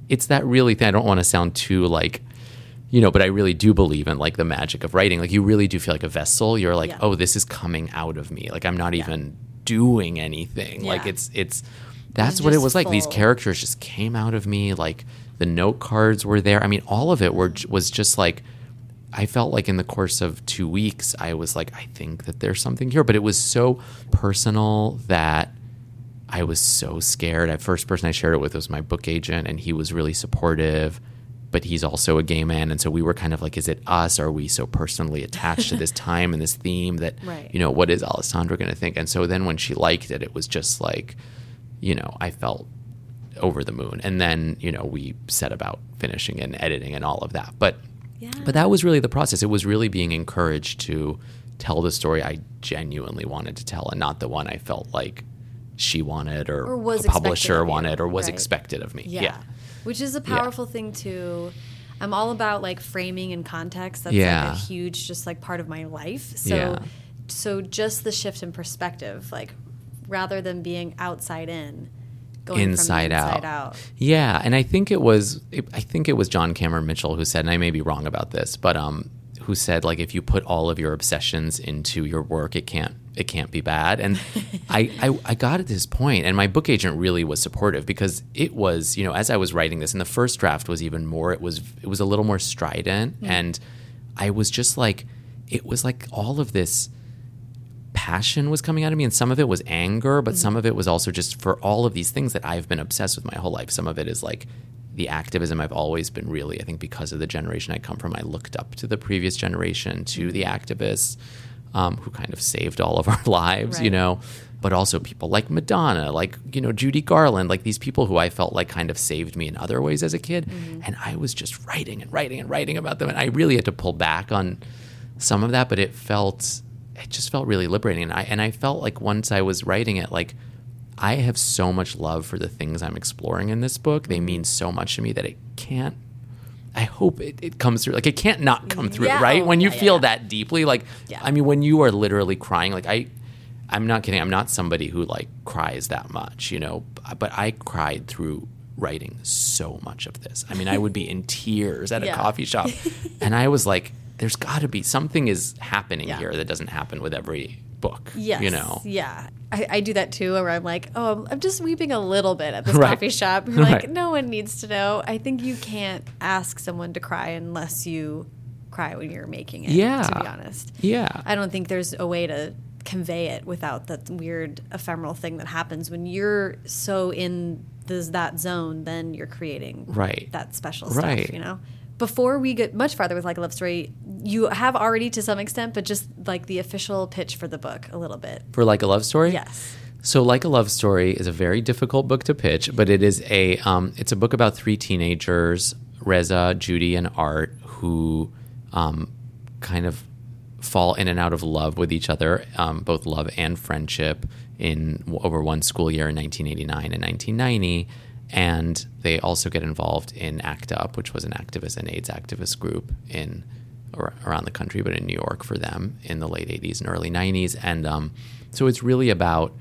it's that really thing. I don't want to sound too like, you know, but I really do believe in like the magic of writing. Like you really do feel like a vessel. You're like, Yeah. oh, this is coming out of me. Like I'm not even doing anything. Like it's it's that's It's what it was like. These characters just came out of me. Like the note cards were there. I mean, all of it were was just like I felt like in the course of two weeks, I was like, I think that there's something here. But it was so personal that I was so scared. At first person I shared it with was my book agent, and he was really supportive. But he's also a gay man, and so we were kind of like, is it us? Are we so personally attached to this *laughs* time and this theme that Right. you know what is Alessandra going to think? And so then when she liked it, it was just like, you know, I felt over the moon, and then you know we set about finishing and editing and all of that, but. Yeah. But that was really the process. It was really being encouraged to tell the story I genuinely wanted to tell and not the one I felt like she wanted or, Or was a publisher expected of you, wanted or was right. expected of me. Yeah. Yeah. Which is a powerful thing too. I'm all about like framing and context. That's Yeah. like a huge just like part of my life. So Yeah. so just the shift in perspective, like rather than being outside in, going Inside, inside out. out. Yeah, and I think it was it, I think it was John Cameron Mitchell who said, and I may be wrong about this, but um, who said like if you put all of your obsessions into your work, it can't it can't be bad. And *laughs* I, I I got at this point, and my book agent really was supportive because it was you know as I was writing this, and the first draft was even more. It was it was a little more strident, mm-hmm. and I was just like it was like all of this passion was coming out of me and some of it was anger but mm-hmm. some of it was also just for all of these things that I've been obsessed with my whole life. Some of it is like the activism I've always been really I think because of the generation I come from I looked up to the previous generation to mm-hmm. the activists um, who kind of saved all of *laughs* our lives you know? But also people like Madonna like you know Judy Garland like these people who I felt like kind of saved me in other ways as a kid. And I was just writing and writing and writing about them. And I really had to pull back on some of that, but it felt it just felt really liberating. And I and I felt like once I was writing it, like I have so much love for the things I'm exploring in this book. They mean so much to me that it can't I hope it, it comes through. Like it can't not come through, Yeah. right? When you yeah, feel yeah. that deeply, like. I mean, when you are literally crying, like I, I'm not kidding. I'm not somebody who like cries that much, you know. But I cried through writing so much of this. I mean, I would be in *laughs* tears at a coffee shop, *laughs* and I was like, "There's got to be something is happening here that doesn't happen with every book." Yes. you know. Yeah. I, I do that too, where I'm like, oh, I'm- I'm just weeping a little bit at this *laughs* Right. coffee shop. You're like, no one needs to know. I think you can't ask someone to cry unless you cry when you're making it. Yeah. To be honest. Yeah. I don't think there's a way to convey it without that weird ephemeral thing that happens when you're so in this, that zone. Then you're creating Right. that special Right. stuff. You know. Before we get much farther with like a love story, you have already to some extent, but just like the official pitch for the book a little bit. For like a love story. Yes. So, like a love story is a very difficult book to pitch, but it is a um, it's a book about three teenagers, Reza, Judy, and Art, who um, kind of fall in and out of love with each other, um, both love and friendship, in over one school year in 1989 and 1990. And they also get involved in ACT UP, which was an activist and AIDS activist group in or around the country, but in New York for them in the late 80s and early 90s. And um, so it's really about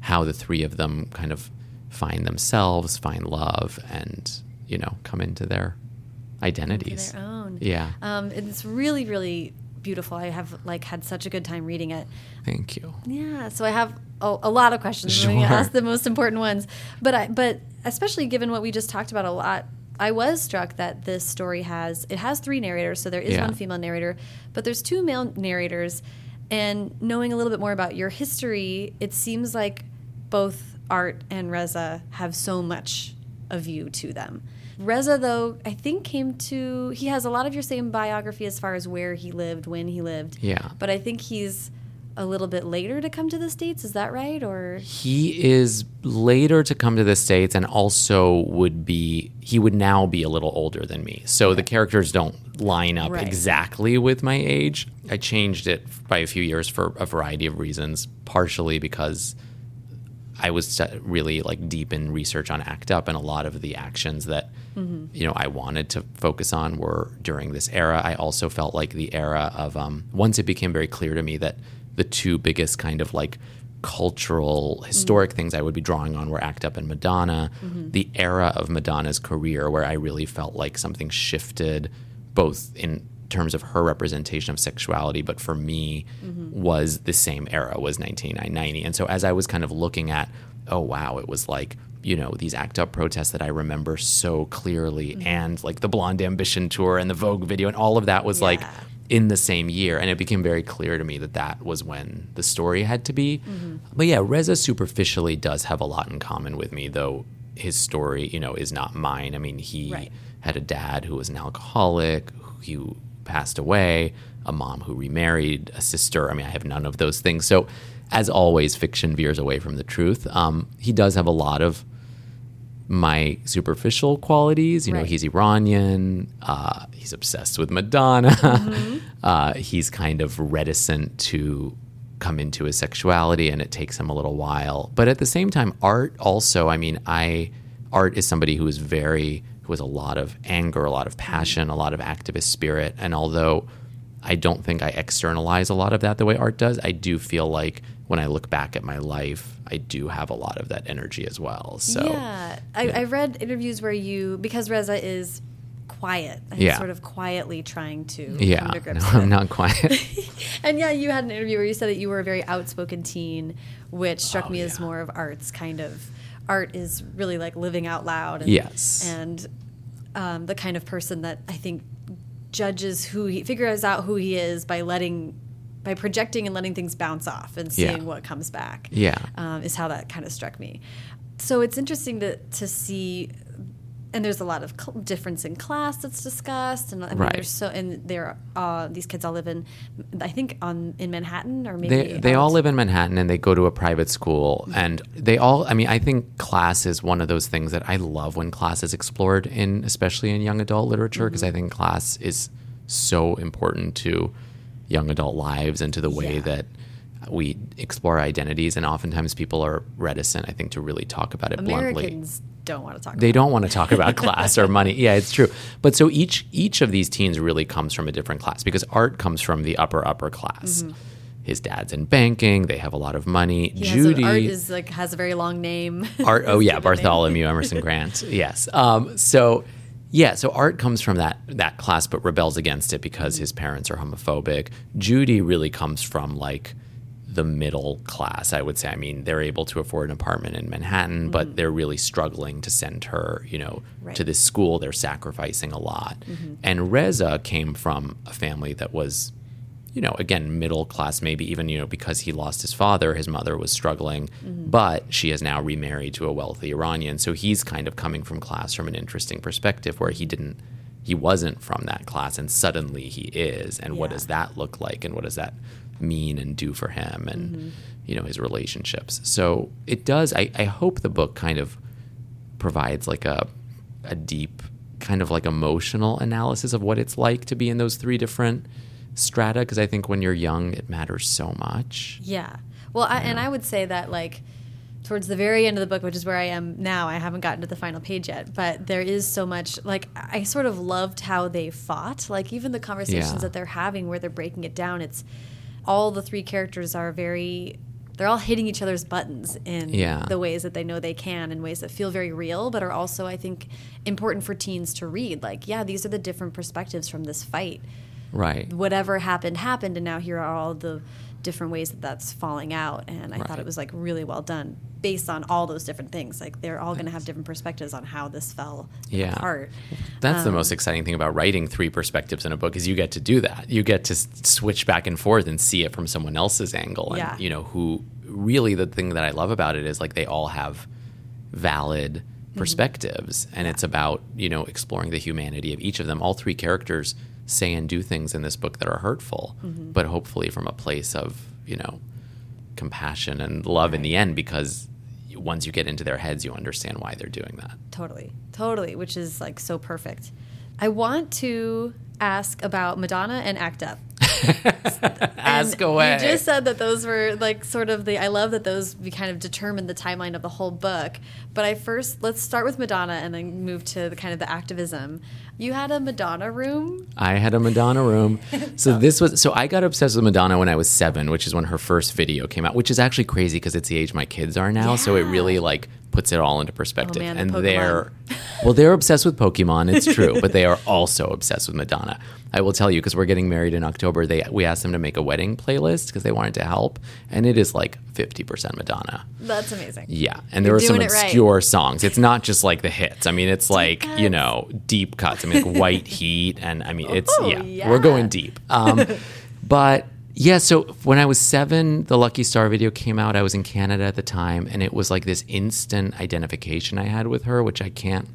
how the three of them kind of find themselves, find love, and, you know, come into their identities. their own. Yeah. Um, it's really, really beautiful. I have like had such a good time reading it. Thank you. Yeah, so I have a, a lot of questions. I'm Sure. going to ask the most important ones, but I, but especially given what we just talked about a lot, I was struck that this story has it has three narrators, so there is Yeah. one female narrator, but there's two male narrators. And knowing a little bit more about your history, it seems like both Art and Reza have so much of you to them. Reza, though, I think came to he has a lot of your same biography as far as where he lived, when he lived. Yeah. But I think he's a little bit later to come to the states. Is that right? Or He is later to come to the States and also would be, he would now be a little older than me. So the characters don't line up Right. exactly with my age. I changed it by a few years for a variety of reasons, partially because I was really like deep in research on ACT UP, and a lot of the actions that you know I wanted to focus on were during this era. I also felt like the era of um, once it became very clear to me that the two biggest kind of like cultural historic things I would be drawing on were ACT UP and Madonna. Mm-hmm. The era of Madonna's career, where I really felt like something shifted, both in terms of her representation of sexuality, but for me mm-hmm. was the same era was 1990. And so as I was kind of looking at, oh wow, it was like you know these ACT UP protests that I remember so clearly, mm-hmm. and like the Blonde Ambition tour and the Vogue video, and all of that was like Yeah. In the same year, and it became very clear to me that that was when the story had to be. But yeah, Reza superficially does have a lot in common with me, though his story, you know, is not mine. I mean, he Right. had a dad who was an alcoholic who passed away, a mom who remarried, a sister. I mean, I have none of those things. So, as always, fiction veers away from the truth. Um, he does have a lot of my superficial qualities. You know, he's Iranian. Uh, he's obsessed with Madonna. *laughs* uh, he's kind of reticent to come into his sexuality, and it takes him a little while. But at the same time, art also. I mean, I art is somebody who is very who has a lot of anger, a lot of passion, a lot of activist spirit, and although I don't think I externalize a lot of that the way art does. I do feel like when I look back at my life, I do have a lot of that energy as well. So yeah, I, I read interviews where you because Reza is quiet Yeah. sort of quietly trying to yeah, come to grips no, I'm not quiet. *laughs* And yeah, you had an interview where you said that you were a very outspoken teen, which struck Oh, me as more of art's kind of art is really like living out loud. And, Yes. and um, the kind of person that I think judges who he figures out who he is by letting by projecting and letting things bounce off and Yeah. seeing what comes back. Yeah. um, is how that kind of struck me. So it's interesting to to see. And there's a lot of cl- difference in class that's discussed, and I mean, Right. there's so and they're uh, these kids all live in, I think on in Manhattan or maybe they they all live in Manhattan and they go to a private school and they all I mean I think class is one of those things that I love when class is explored in especially in young adult literature because Mm-hmm. I think class is so important to young adult lives and to the way Yeah. that we explore identities and oftentimes people are reticent I think to really talk about it bluntly. Americans don't want to talk. they don't want to talk about class or money. Yeah, it's true. But so each each of these teens really comes from a different class because Art comes from the upper upper class. His dad's in banking. They have a lot of money. Mm-hmm. He has Judy, a, art is like has a very long name. Art. Oh *laughs* yeah. Bartholomew Emerson Grant. Yes. Um, so yeah, so Art comes from that that class, but rebels against it because his parents are homophobic. Judy really comes from like the middle class, I would say. I mean, they're able to afford an apartment in Manhattan, but mm-hmm. they're really struggling to send her, you know, Right. to this school. They're sacrificing a lot. Mm-hmm. And Reza came from a family that was you know, again, middle class, maybe even, you know, because he lost his father, his mother was struggling, mm-hmm. but she is now remarried to a wealthy Iranian. So he's kind of coming from class from an interesting perspective where he didn't, he wasn't from that class and suddenly he is. And what does that look like? And what does that mean and do for him and, mm-hmm. you know, his relationships? So it does, I, I hope the book kind of provides like a, a deep kind of like emotional analysis of what it's like to be in those three different strata because I think when you're young it matters so much. Yeah. Well, I, and I would say that like towards the very end of the book, which is where I am now, I haven't gotten to the final page yet, but there is so much like I sort of loved how they fought. Like even the conversations Yeah. that they're having where they're breaking it down, it's all the three characters are very they're all hitting each other's buttons in Yeah. the ways that they know they can in ways that feel very real but are also I think important for teens to read. Like, yeah, these are the different perspectives from this fight Right. whatever happened happened and now here are all the different ways that that's falling out and i thought it was like really well done based on all those different things like they're all going to have different perspectives on how this fell Yeah. apart That's the Um, most exciting thing about writing three perspectives in a book is you get to do that. You get to s- switch back and forth and see it from someone else's angle. And Yeah. you know, who really the thing that I love about it is like they all have valid Mm-hmm. perspectives and it's about, you know, exploring the humanity of each of them. All three characters say and do things in this book that are hurtful, Mm-hmm. but hopefully from a place of, you know, compassion and love in the end because once you get into their heads you understand why they're doing that. totally totally which is like so perfect i want to ask about madonna and act up *laughs* Ask away. You just said that those were like sort of the. I love that those we kind of determined the timeline of the whole book. But I first let's start with Madonna and then move to the kind of the activism. You had a Madonna room. I had a Madonna room. *laughs* So this was so I got obsessed with Madonna when I was seven, which is when her first video came out, which is actually crazy because it's the age my kids are now. So it really like puts it all into perspective. Oh, man, and Pokemon. they're *laughs* well, they're obsessed with Pokemon. It's true, but they are also obsessed with Madonna. I will tell you because we're getting married in October. They we asked them to make a wedding playlist because they wanted to help, and it is like fifty percent Madonna. That's amazing. Yeah, and there You're were some it right. obscure songs. It's not just like the hits. I mean, it's like you know deep cuts. I mean, like White *laughs* Heat, and I mean, it's Oh, yeah, yeah. we're going deep. Um, *laughs* but Yeah, so when I was seven, the Lucky Star video came out. I was in Canada at the time, and it was like this instant identification I had with her, which I can't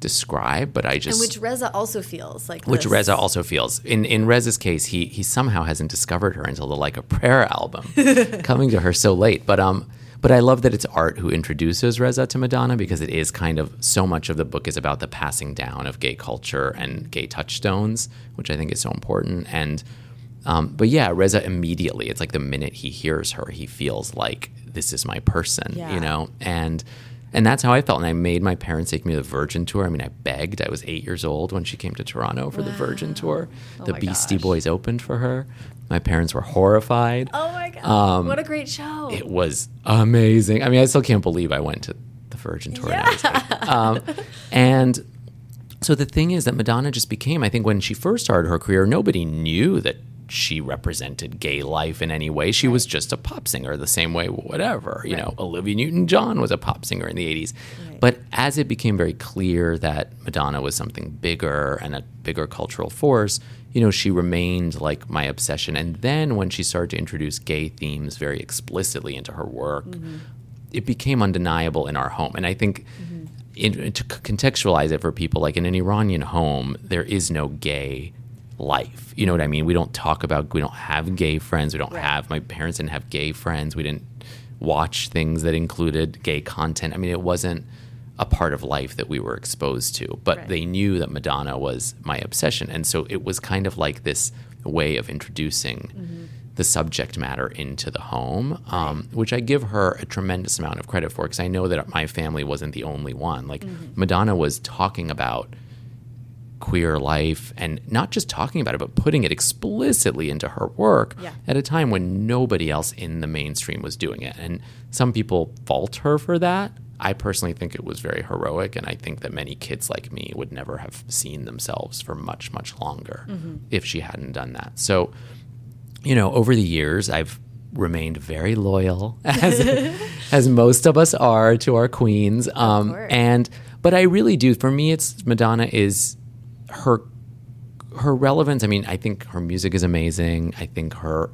describe, but I just And which Reza also feels like. which this. Reza also feels. In in Reza's case, he he somehow hasn't discovered her until the Like a Prayer album, *laughs* coming to her so late. But um, but I love that it's art who introduces Reza to Madonna because it is kind of so much of the book is about the passing down of gay culture and gay touchstones, which I think is so important. And um, but yeah, Reza immediately, it's like the minute he hears her, he feels like this is my person, Yeah. you know, and. And that's how I felt. And I made my parents take me to the Virgin tour. I mean, I begged. I was eight years old when she came to Toronto for the Virgin tour. the Oh my Beastie gosh. Boys opened for her. My parents were horrified. Oh my god! Um, what a great show! It was amazing. I mean, I still can't believe I went to the Virgin tour. was eight. Um, *laughs* and so the thing is that Madonna just became, I think, when she first started her career, nobody knew that she represented gay life in any way. She was just a pop singer, the same way, whatever. You know, Olivia Newton John was a pop singer in the 80s. But as it became very clear that Madonna was something bigger and a bigger cultural force, you know, she remained like my obsession. And then when she started to introduce gay themes very explicitly into her work, mm-hmm. it became undeniable in our home. And I think mm-hmm. in, to contextualize it for people, like in an Iranian home, there is no gay life. You know what I mean? We don't talk about, we don't have gay friends. We don't Right. have, my parents didn't have gay friends. We didn't watch things that included gay content. I mean, it wasn't a part of life that we were exposed to, but Right. they knew that Madonna was my obsession. And so it was kind of like this way of introducing the subject matter into the home, um, which I give her a tremendous amount of credit for because I know that my family wasn't the only one. Like Madonna was talking about queer life and not just talking about it, but putting it explicitly into her work Yeah. at a time when nobody else in the mainstream was doing it. And some people fault her for that. I personally think it was very heroic, and I think that many kids like me would never have seen themselves for much, much longer if she hadn't done that. So, you know, over the years, I've remained very loyal, *laughs* as *laughs* as most of us are to our queens. Um, and but I really do. For me, it's Madonna is her her relevance. I mean, I think her music is amazing. I think her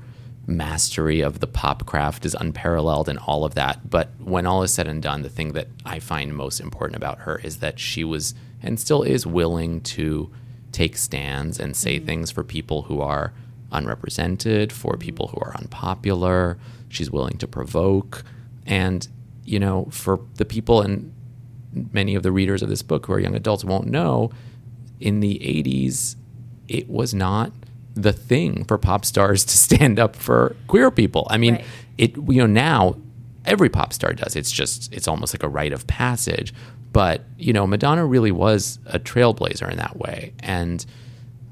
mastery of the pop craft is unparalleled and all of that. But when all is said and done, the thing that I find most important about her is that she was and still is willing to take stands and say mm-hmm. things for people who are unrepresented, for mm-hmm. people who are unpopular. She's willing to provoke. And, you know, for the people and many of the readers of this book who are young adults won't know, in the 80s, it was not the thing for pop stars to *laughs* stand up for queer people. I mean, Right. it you know now every pop star does. It's just it's almost like a rite of passage. But you know, Madonna really was a trailblazer in that way, and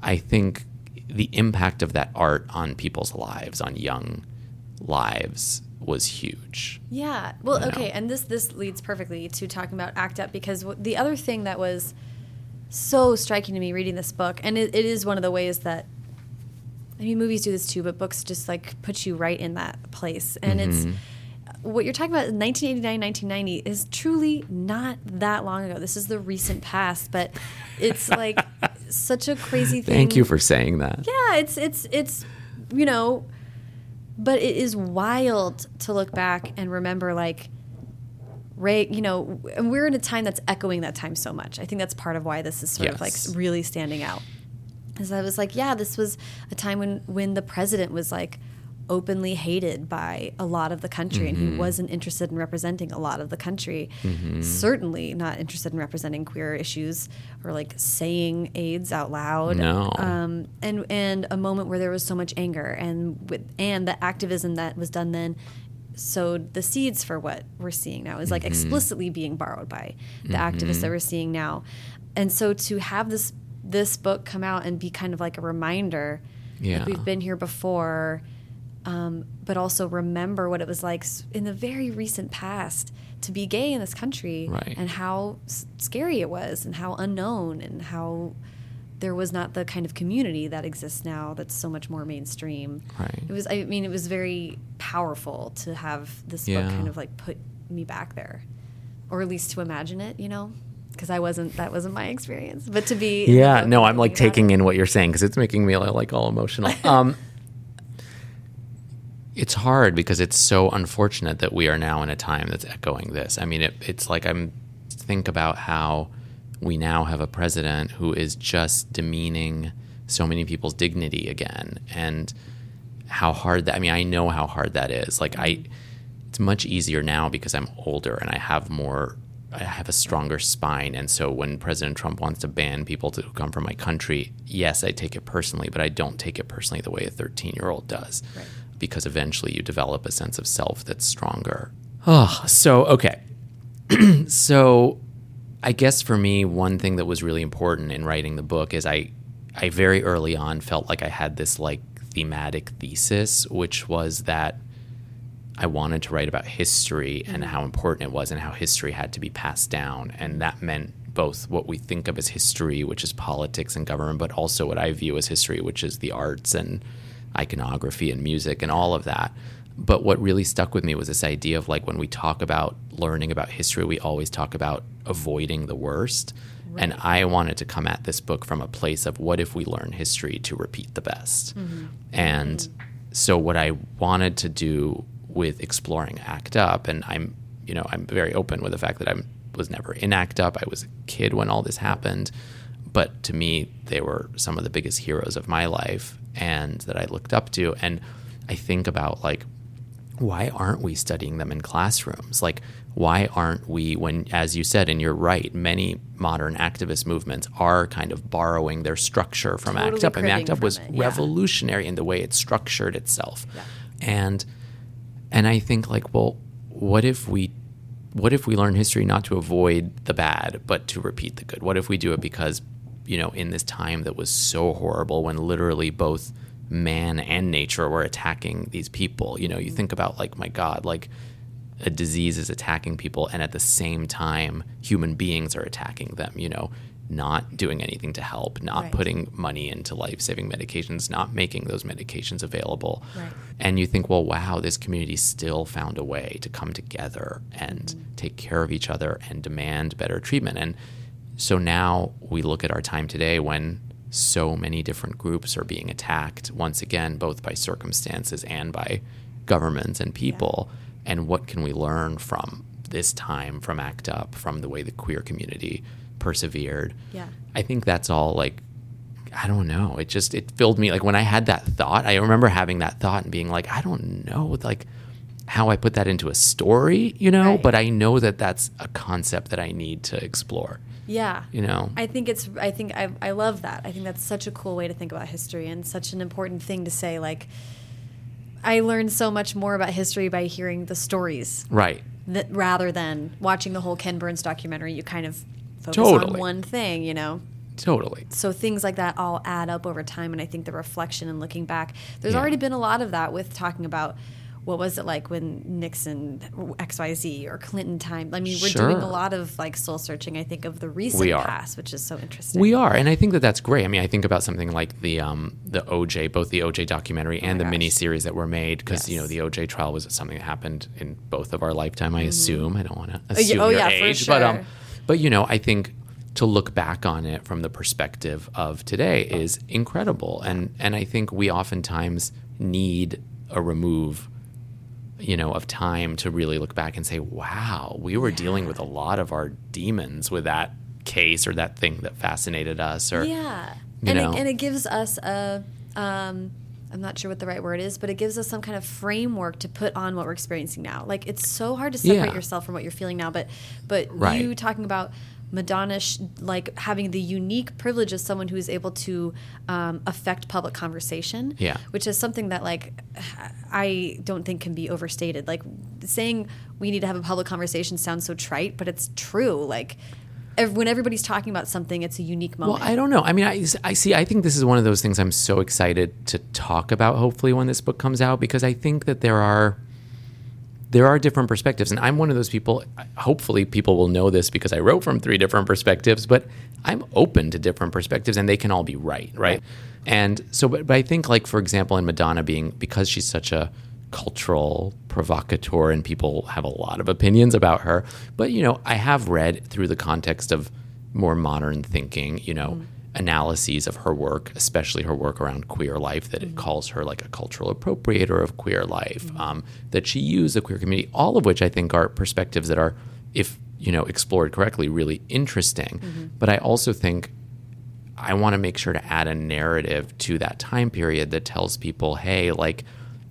I think the impact of that art on people's lives, on young lives, was huge. Yeah. Well, You know? okay, and this this leads perfectly to talking about ACT UP because w- the other thing that was so striking to me reading this book, and it, it is one of the ways that I mean, movies do this too, but books just like put you right in that place, and it's mm-hmm. what you're talking about. 1989, 1990 is truly not that long ago. This is the recent past, but it's *laughs* like such a crazy thing. Thank you for saying that. Yeah, it's it's it's you know, but it is wild to look back and remember like Ray, you know, and we're in a time that's echoing that time so much. I think that's part of why this is sort of like really standing out. Is I was like, yeah, this was a time when when the president was like openly hated by a lot of the country and Mm-hmm. he wasn't interested in representing a lot of the country certainly not interested in representing queer issues or like saying aids out loud No. um, and and a moment where there was so much anger and with and the activism that was done then sowed the seeds for what we're seeing now is like Mm-hmm. explicitly being borrowed by the activists that we're seeing now and so to have this this book come out and be kind of like a reminder Yeah. that we've been here before um, but also remember what it was like in the very recent past to be gay in this country Right. and how s- scary it was and how unknown and how there was not the kind of community that exists now that's so much more mainstream. Right. It was I mean it was very powerful to have this Yeah. book kind of like put me back there or at least to imagine it, you know? Because I wasn't that wasn't my experience, but to be Yeah, no, I'm like taking it. in what you're saying because it's making me like all emotional. *laughs* Um, it's hard because it's so unfortunate that we are now in a time that's echoing this. I mean, it, it's like I'm think about how we now have a president who is just demeaning so many people's dignity again, and how hard that. I mean, I know how hard that is. Like I, it's much easier now because I'm older and I have more. I have a stronger spine, and so when President Trump wants to ban people to come from my country, yes, I take it personally, but I don't take it personally the way a 13 year old does. Right because eventually you develop a sense of self that's stronger. Oh, so okay. *clears throat* so I guess for me, one thing that was really important in writing the book is I I very early on felt like I had this like thematic thesis, which was that I wanted to write about history and how important it was and how history had to be passed down. And that meant both what we think of as history, which is politics and government, but also what I view as history, which is the arts and iconography and music and all of that. But what really stuck with me was this idea of like when we talk about learning about history, we always talk about avoiding the worst. Right. And I wanted to come at this book from a place of what if we learn history to repeat the best? Mm-hmm. And mm-hmm. so what I wanted to do with exploring ACT UP, and I'm, you know, I'm very open with the fact that I was never in ACT UP. I was a kid when all this happened but to me, they were some of the biggest heroes of my life and that I looked up to. And I think about like, why aren't we studying them in classrooms? Like, why aren't we, when, as you said, and you're right, many modern activist movements are kind of borrowing their structure from totally ACT UP. I mean, ACT UP was it, yeah. revolutionary in the way it structured itself. Yeah. And, and I think like, well, what if we what if we learn history not to avoid the bad, but to repeat the good? What if we do it because you know, in this time that was so horrible when literally both man and nature were attacking these people. You know, you mm-hmm. think about like, my God, like a disease is attacking people, and at the same time, human beings are attacking them. You know, not doing anything to help, not right. putting money into life saving medications, not making those medications available. Right. And you think, well, wow, this community still found a way to come together and mm-hmm. take care of each other and demand better treatment. And so now we look at our time today when so many different groups are being attacked, once again, both by circumstances and by governments and people. Yeah. And what can we learn from this time, from ACT UP, from the way the queer community persevered? Yeah. I think that's all like, I don't know. It just, it filled me. Like when I had that thought, I remember having that thought and being like, I don't know, like, how I put that into a story, you know, right. but I know that that's a concept that I need to explore. Yeah. You know. I think it's I think I I love that. I think that's such a cool way to think about history and such an important thing to say like I learned so much more about history by hearing the stories. Right. That rather than watching the whole Ken Burns documentary, you kind of focus totally. on one thing, you know. Totally. So things like that all add up over time and I think the reflection and looking back, there's yeah. already been a lot of that with talking about what was it like when Nixon XYZ or Clinton time? I mean, we're sure. doing a lot of like soul searching, I think, of the recent past, which is so interesting. We are. And I think that that's great. I mean, I think about something like the um, the OJ, both the OJ documentary oh and the mini series that were made, because, yes. you know, the OJ trial was something that happened in both of our lifetime, I mm-hmm. assume. I don't want to assume oh, yeah, your age. Sure. But, um, but, you know, I think to look back on it from the perspective of today is incredible. And, and I think we oftentimes need a remove you know, of time to really look back and say, wow, we were yeah. dealing with a lot of our demons with that case or that thing that fascinated us or yeah and it, and it, gives us a um, i'm not sure what the right word is but it gives us some kind of framework to put on what we're experiencing now like it's so hard to separate yeah. yourself from what you're feeling now but but right. you talking about Madonna, like having the unique privilege of someone who is able to um, affect public conversation. Yeah. Which is something that, like, I don't think can be overstated. Like, saying we need to have a public conversation sounds so trite, but it's true. Like, when everybody's talking about something, it's a unique moment. Well, I don't know. I mean, I, I see. I think this is one of those things I'm so excited to talk about. Hopefully, when this book comes out, because I think that there are there are different perspectives. And I'm one of those people, hopefully, people will know this because I wrote from three different perspectives, but I'm open to different perspectives and they can all be right, right? And so, but, but I think, like, for example, in Madonna being, because she's such a cultural provocateur and people have a lot of opinions about her, but, you know, I have read through the context of more modern thinking, you know. Mm analyses of her work, especially her work around queer life, that it mm-hmm. calls her like a cultural appropriator of queer life, mm-hmm. um, that she used the queer community, all of which I think are perspectives that are, if you know, explored correctly, really interesting. Mm-hmm. But I also think I want to make sure to add a narrative to that time period that tells people, hey, like,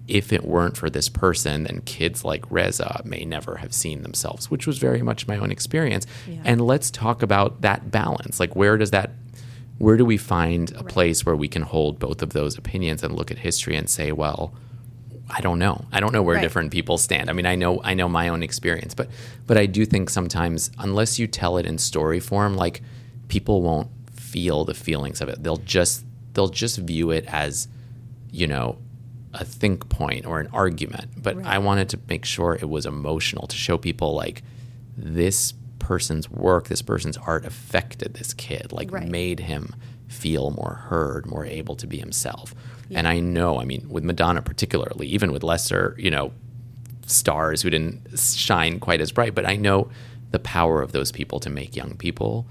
if it weren't for this person, then kids like Reza may never have seen themselves, which was very much my own experience. Yeah. And let's talk about that balance. Like, where does that, where do we find a place where we can hold both of those opinions and look at history and say, well, I don't know. I don't know where Right. different people stand. I mean, I know I know my own experience, but but I do think sometimes unless you tell it in story form, like people won't feel the feelings of it. They'll just they'll just view it as, you know, a think point or an argument. But Right. I wanted to make sure it was emotional to show people like this person's work, this person's art affected this kid, like Right. made him feel more heard, more able to be himself. And I know, I mean, with Madonna particularly, even with lesser, you know, stars who didn't shine quite as bright, but I know the power of those people to make young people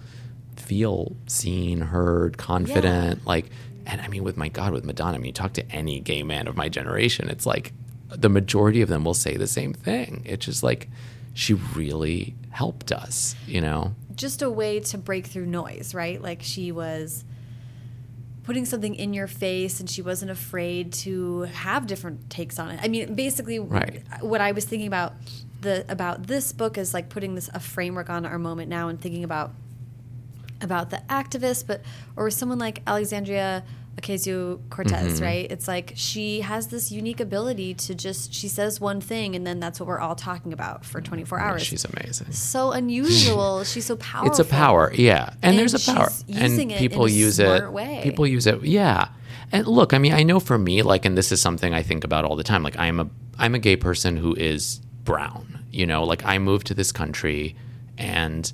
feel seen, heard, confident, like and I mean with my god with Madonna, I mean you talk to any gay man of my generation, it's like the majority of them will say the same thing. It's just like she really helped us, you know. just a way to break through noise, right? Like she was putting something in your face and she wasn't afraid to have different takes on it. I mean, basically Right. what I was thinking about the about this book is like putting this a framework on our moment now and thinking about about the activist, but or someone like Alexandria Ocasio Cortez, Mm-hmm. right? It's like she has this unique ability to just she says one thing and then that's what we're all talking about for 24 hours. She's amazing. so unusual. *laughs* she's so powerful. It's a power, yeah, and, And there's a power, and people use smart it. way. People use it, yeah. And look, I mean, I know for me, like, and this is something I think about all the time. Like, I'm a I'm a gay person who is brown. You know, like I moved to this country and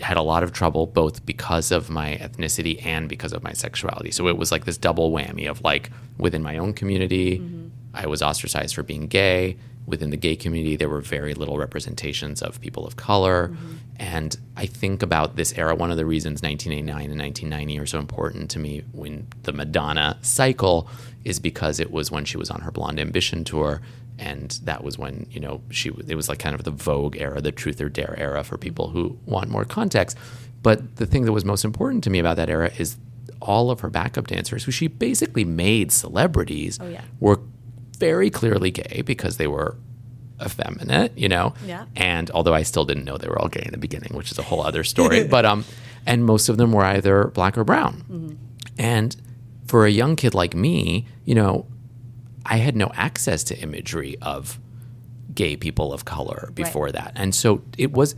had a lot of trouble both because of my ethnicity and because of my sexuality. So it was like this double whammy of like within my own community, mm-hmm. I was ostracized for being gay. Within the gay community, there were very little representations of people of color. Mm-hmm. And I think about this era. One of the reasons 1989 and 1990 are so important to me when the Madonna cycle is because it was when she was on her Blonde Ambition tour and that was when you know she it was like kind of the vogue era the truth or dare era for people who want more context but the thing that was most important to me about that era is all of her backup dancers who she basically made celebrities Oh, yeah. were very clearly gay because they were effeminate you know Yeah. and although i still didn't know they were all gay in the beginning which is a whole other story *laughs* but um and most of them were either black or brown and for a young kid like me you know I had no access to imagery of gay people of color before that. And so it was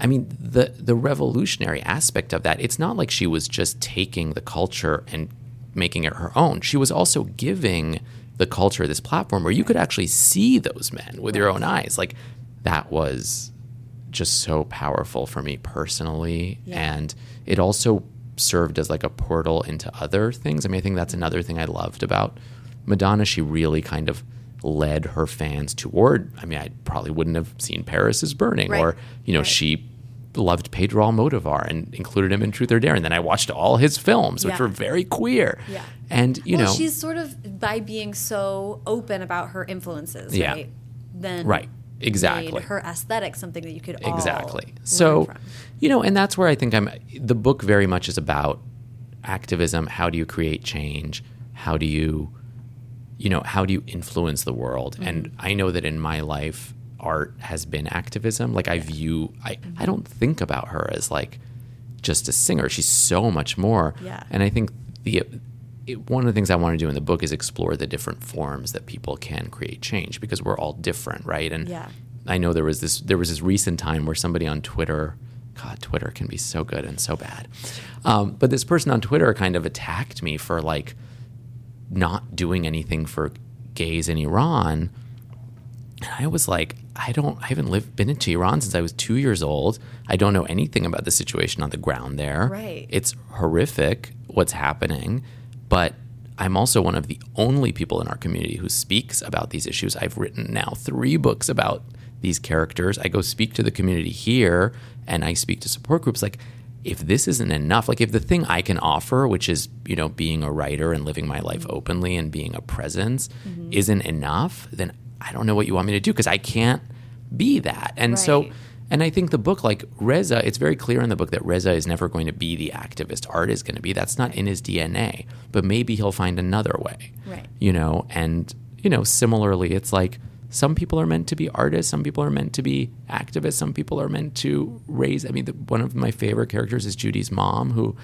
I mean the the revolutionary aspect of that it's not like she was just taking the culture and making it her own. She was also giving the culture this platform where you could actually see those men with your own eyes. Like that was just so powerful for me personally Yeah. and it also served as like a portal into other things. I mean, I think that's another thing I loved about Madonna. She really kind of led her fans toward. I mean, I probably wouldn't have seen Paris is Burning, Right. or you know, Right. she loved Pedro Almodovar and included him in Truth or Dare, and then I watched all his films, which Yeah. were very queer. Yeah. and you well, know, she's sort of by being so open about her influences, Yeah. right? Then Right. Exactly. made her aesthetic something that you could all exactly so from. you know and that's where i think i'm the book very much is about activism how do you create change how do you you know how do you influence the world Mm-hmm. and i know that in my life art has been activism like i view i Mm-hmm. i don't think about her as like just a singer she's so much more Yeah. and i think the it, one of the things I want to do in the book is explore the different forms that people can create change because we're all different, right? And Yeah. I know there was this there was this recent time where somebody on Twitter, God, Twitter can be so good and so bad, um, but this person on Twitter kind of attacked me for like not doing anything for gays in Iran. And I was like, I don't, I haven't lived, been into Iran since I was two years old. I don't know anything about the situation on the ground there. Right. It's horrific what's happening, but I'm also one of the only people in our community who speaks about these issues. I've written now three books about these characters. I go speak to the community here and I speak to support groups. Like, if this isn't enough, like if the thing I can offer, which is, you know, being a writer and living my life openly and being a presence, Mm-hmm. isn't enough, then I don't know what you want me to do because I can't be that. And so, and I think the book, like Reza, it's very clear in the book that Reza is never going to be the activist art is going to be. That's not in his DNA, but maybe he'll find another way. Right. You know, and, you know, similarly, it's like, some people are meant to be artists. Some people are meant to be activists. Some people are meant to raise. I mean, the, one of my favorite characters is Judy's mom, who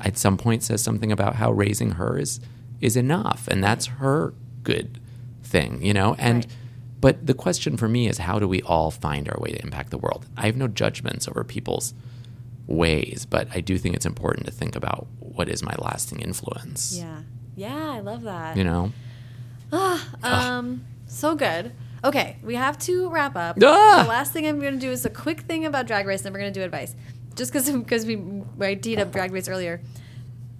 at some point says something about how raising her is is enough, and that's her good thing, you know. And Right. but the question for me is, how do we all find our way to impact the world? I have no judgments over people's ways, but I do think it's important to think about what is my lasting influence. Yeah. Yeah, I love that. You know. ah, Um, so good. Okay, we have to wrap up. Ah! The last thing I'm going to do is a quick thing about Drag Race, then we're going to do advice. Just because because *laughs* we I teed up Drag Race earlier.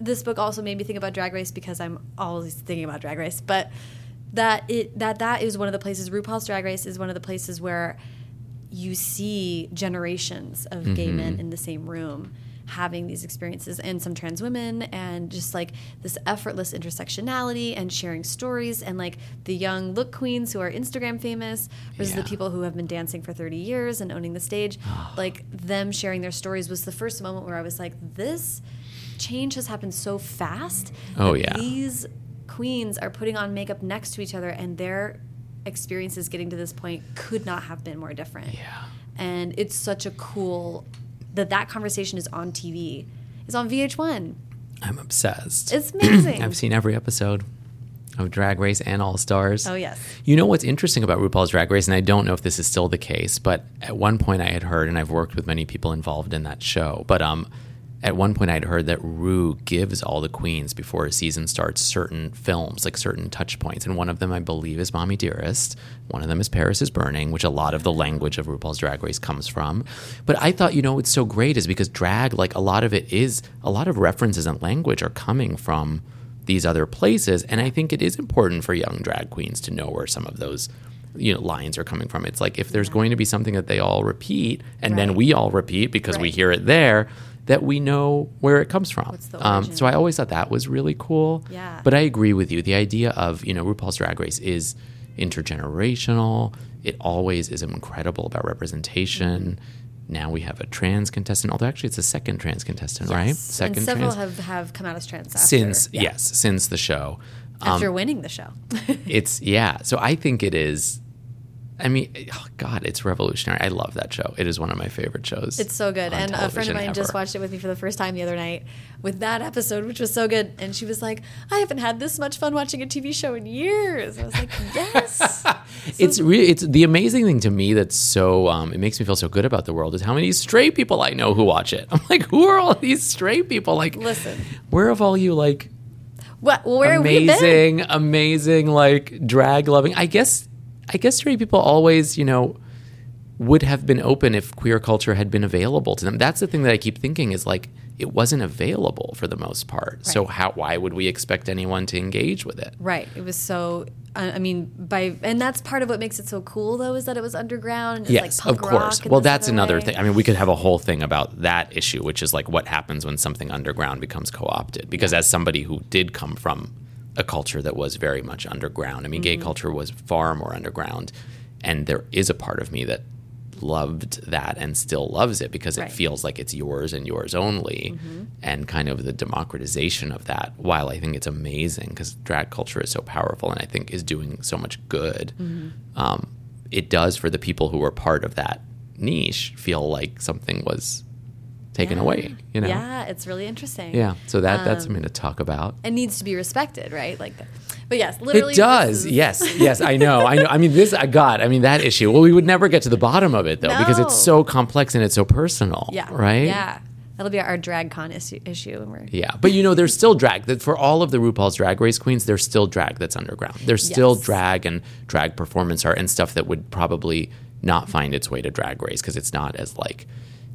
This book also made me think about Drag Race because I'm always thinking about Drag Race, but that it that that is one of the places RuPaul's Drag Race is one of the places where you see generations of gay men in the same room having these experiences and some trans women and just like this effortless intersectionality and sharing stories and like the young look queens who are Instagram famous versus the people who have been dancing for 30 years and owning the stage *sighs* like them sharing their stories was the first moment where I was like this change has happened so fast Oh, yeah. these queens are putting on makeup next to each other and their experiences getting to this point could not have been more different Yeah. and it's such a cool that that conversation is on TV. It's on VH1. I'm obsessed. It's amazing. *clears throat* I've seen every episode of Drag Race and All Stars. Oh yes. You know what's interesting about RuPaul's Drag Race, and I don't know if this is still the case, but at one point I had heard, and I've worked with many people involved in that show, but um, at one point I'd heard that Ru gives all the queens before a season starts certain films, like certain touch points, and one of them I believe is Mommie Dearest. One of them is Paris is Burning, which a lot of the language of RuPaul's Drag Race comes from. But I thought, you know, what's so great is because drag, like a lot of it is, a lot of references and language are coming from these other places. And I think it is important for young drag queens to know where some of those you know lines are coming from. It's like if there's going to be something that they all repeat and then we all repeat because we hear it there, that we know where it comes from. Um, so I always thought that was really cool. Yeah. But I agree with you. The idea of you know RuPaul's Drag Race is intergenerational. It always is incredible about representation. Now we have a trans contestant, although actually it's a second trans contestant, right? Second and several trans have, have come out as trans after, since yeah, yes, since the show. Um, after winning the show. *laughs* it's yeah. So I think it is. I mean, oh God, it's revolutionary. I love that show. It is one of my favorite shows. It's so good. And a friend of mine just watched it with me for the first time the other night with that episode, which was so good. And she was like, I haven't had this much fun watching a TV show in years. I was like, *laughs* yes. It's really it's the amazing thing to me that's so um, it makes me feel so good about the world is how many straight people I know who watch it. *laughs* I'm like, who are all these straight people? Like, Listen. where have all you like What, where have we been? amazing, amazing like drag loving? I guess I guess straight people always you know would have been open if queer culture had been available to them. That's the thing that I keep thinking is like it wasn't available for the most part. So how why would we expect anyone to engage with it? Right. It was so. I mean, by and that's part of what makes it so cool, though, is that it was underground. It's yes, like punk of course. Well, that's another way. thing. I mean, we could have a whole thing about that issue, which is like what happens when something underground becomes co-opted. Because as somebody who did come from a culture that was very much underground, I mean, Mm-hmm. gay culture was far more underground, and there is a part of me that loved that and still loves it because it Right. Mm-hmm. feels like it's yours and yours only and kind of the democratization of that while i think it's amazing because drag culture is so powerful and i think is doing so much good Mm-hmm. um, it does for the people who were part of that niche feel like something was taken Yeah. away you know Yeah, it's really interesting. Yeah, so that that's Um, something to talk about It needs to be respected, right? Like, but yes, literally, it does. Yes, *laughs* yes, I know. I know. I mean, this. I got. I mean, that issue. Well, we would never get to the bottom of it though, because it's so complex and it's so personal. Yeah. Right. Yeah. That'll be our DragCon issue. issue Yeah, but you know, there's still drag. That for all of the RuPaul's Drag Race queens, there's still drag that's underground. There's still drag and drag performance art and stuff that would probably not find its way to Drag Race because it's not as like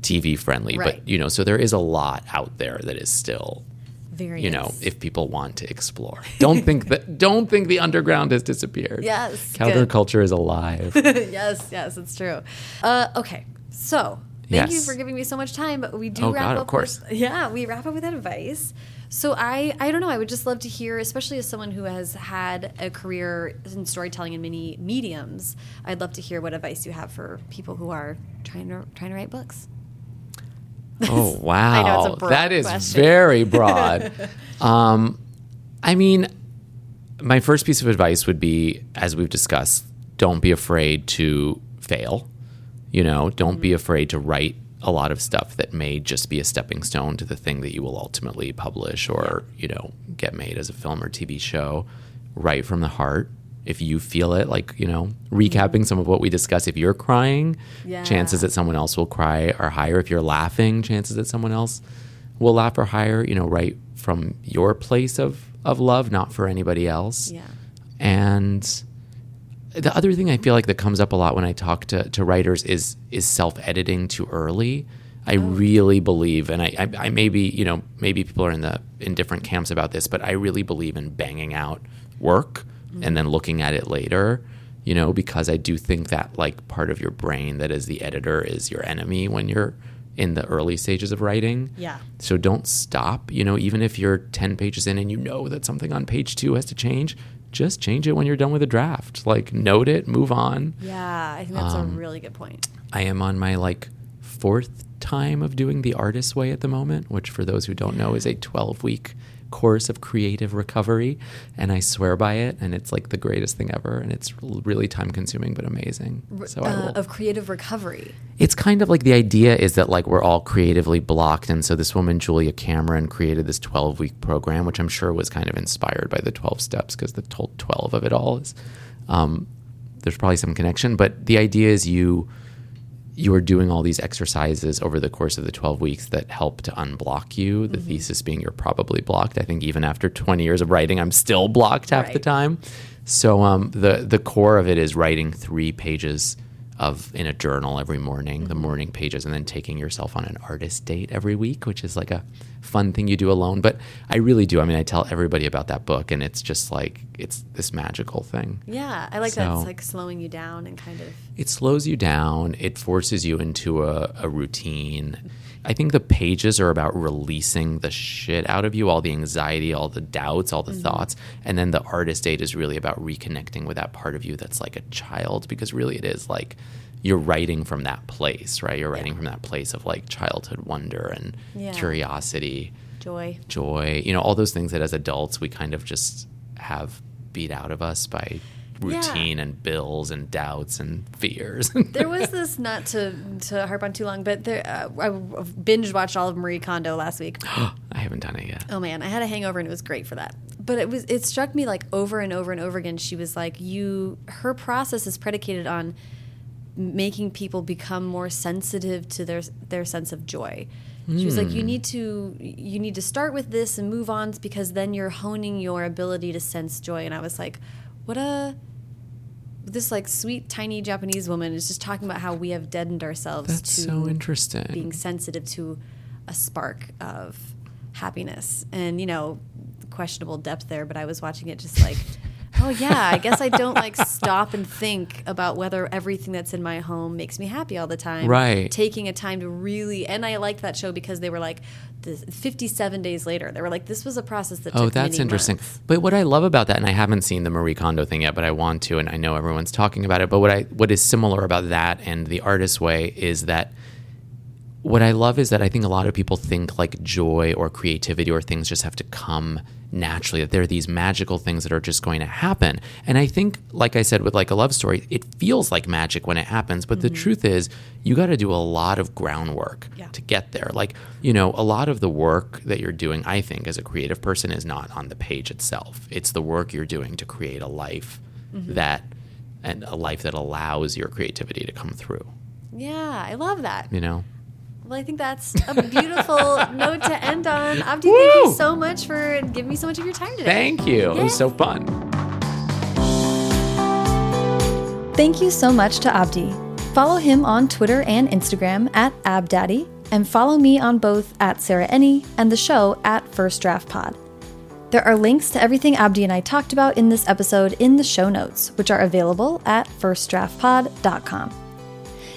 TV friendly. Right. But you know, so there is a lot out there that is still, very you know, if people want to explore. Don't think *laughs* that. Don't think the underground has disappeared. Yes, counterculture is alive. *laughs* yes, yes, it's true. Uh, okay, so Thank you for giving me so much time. But we do Oh, wrap God, up. of course. With, yeah, we wrap up with advice. So I, I don't know. I would just love to hear, especially as someone who has had a career in storytelling in many mediums. I'd love to hear what advice you have for people who are trying to trying to write books. *laughs* Oh wow, I know it's a broad that is question. very broad. *laughs* um, I mean, my first piece of advice would be, as we've discussed, don't be afraid to fail. You know, don't Mm-hmm. be afraid to write a lot of stuff that may just be a stepping stone to the thing that you will ultimately publish or you know get made as a film or TV show. Write from the heart. If you feel it, like you know, recapping some of what we discussed. If you're crying, Yeah. chances that someone else will cry are higher. If you're laughing, chances that someone else will laugh are higher. You know, right from your place of of love, not for anybody else. Yeah. And the other thing I feel like that comes up a lot when I talk to, to writers is is self editing too early. I oh. really believe, and I, I, I maybe you know maybe people are in the in different camps about this, but I really believe in banging out work and then looking at it later. You know, because I do think that like part of your brain that is the editor is your enemy when you're in the early stages of writing. Yeah. So don't stop. You know, even if you're 10 pages in and you know that something on page two has to change, just change it when you're done with a draft. Like, note it, move on. Yeah, I think that's Um, a really good point. I am on my like fourth time of doing the artist's way at the moment, which for those who don't know is a 12 week course of creative recovery. And I swear by it. And it's like the greatest thing ever. And it's really time consuming, but amazing. So Uh, of creative recovery. It's kind of like the idea is that like we're all creatively blocked, and so this woman Julia Cameron created this twelve week program, which I'm sure was kind of inspired by the twelve steps because the twelve of it all is. Um, there's probably some connection, but the idea is you you are doing all these exercises over the course of the 12 weeks that help to unblock you. The thesis being you're probably blocked. I think even after 20 years of writing, I'm still blocked half the time. So um, the the core of it is writing three pages of in a journal every morning, the mm-hmm. morning pages, and then taking yourself on an artist date every week, which is like a fun thing you do alone. But I really do. I mean, I tell everybody about that book, and it's just like it's this magical thing. Yeah, I like that. It's like slowing you down and kind of. It slows you down. It forces you into a, a routine. Mm-hmm. I think the pages are about releasing the shit out of you, all the anxiety, all the doubts, all the mm-hmm. thoughts. And then the artist date is really about reconnecting with that part of you that's like a child, because really it is like you're writing from that place, right? You're writing from that place of like childhood wonder and Yeah. curiosity, Joy. joy, you know, all those things that as adults we kind of just have beat out of us by routine and bills and doubts and fears. *laughs* There was this, not to to harp on too long, but there uh, I binge watched all of Marie Kondo last week. *gasps* I haven't done it yet. Oh man, I had a hangover and it was great for that. But it was it struck me like over and over and over again. She was like, "You." Her process is predicated on making people become more sensitive to their their sense of joy. She was like, "You need to you need to start with this and move on because then you're honing your ability to sense joy." And I was like, "What a." This like sweet tiny Japanese woman is just talking about how we have deadened ourselves That's to so interesting. being sensitive to a spark of happiness and you know questionable depth there but i was watching it just like oh yeah i guess i don't like stop and think about whether everything that's in my home makes me happy all the time Right. taking a time to really and i liked that show because they were like the 57 days later they were like this was a process that Oh, that's interesting. months. But what I love about that, and I haven't seen the Marie Kondo thing yet, but I want to, and I know everyone's talking about it. But what I what is similar about that and the artist way is that what I love is that I think a lot of people think like joy or creativity or things just have to come naturally, that there are these magical things that are just going to happen. And I think, like I said, with like a love story, it feels like magic when it happens. But the mm-hmm. truth is, you got to do a lot of groundwork Yeah. to get there. Like, you know, a lot of the work that you're doing, I think, as a creative person is not on the page itself. It's the work you're doing to create a life mm-hmm. that, and a life that allows your creativity to come through, yeah i love that you know? Well i think that's a beautiful *laughs* note to end on abdi thank you so much for giving me so much of your time today Thank you. It was so fun. Thank you so much to Abdi. Follow him on Twitter and Instagram at AbDaddy, and follow me on both at Sarah Enni and the show at First Draft Pod. There are links to everything Abdi and I talked about in this episode in the show notes, which are available at firstdraftpod.com.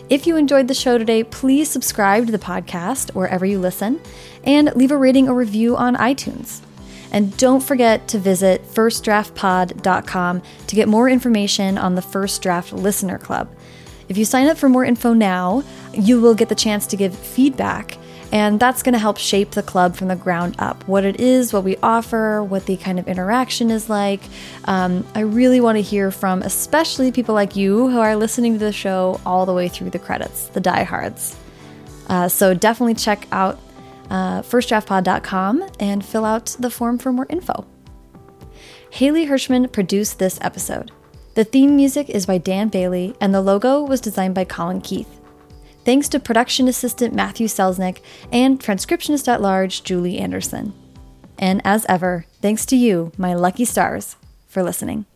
If you enjoyed the show today, please subscribe to the podcast wherever you listen and leave a rating or review on iTunes. And don't forget to visit firstdraftpod.com to get more information on the First Draft Listener Club. If you sign up for more info now, you will get the chance to give feedback, and that's going to help shape the club from the ground up. What it is, what we offer, what the kind of interaction is like. Um, I really want to hear from especially people like you who are listening to the show all the way through the credits, the diehards. Uh, so definitely check out uh, firstdraftpod.com and fill out the form for more info. Haley Hirschman produced this episode. The theme music is by Dan Bailey, and the logo was designed by Colin Keith. Thanks to production assistant Matthew Selznick and transcriptionist at large Julie Anderson. And as ever, thanks to you, my lucky stars, for listening.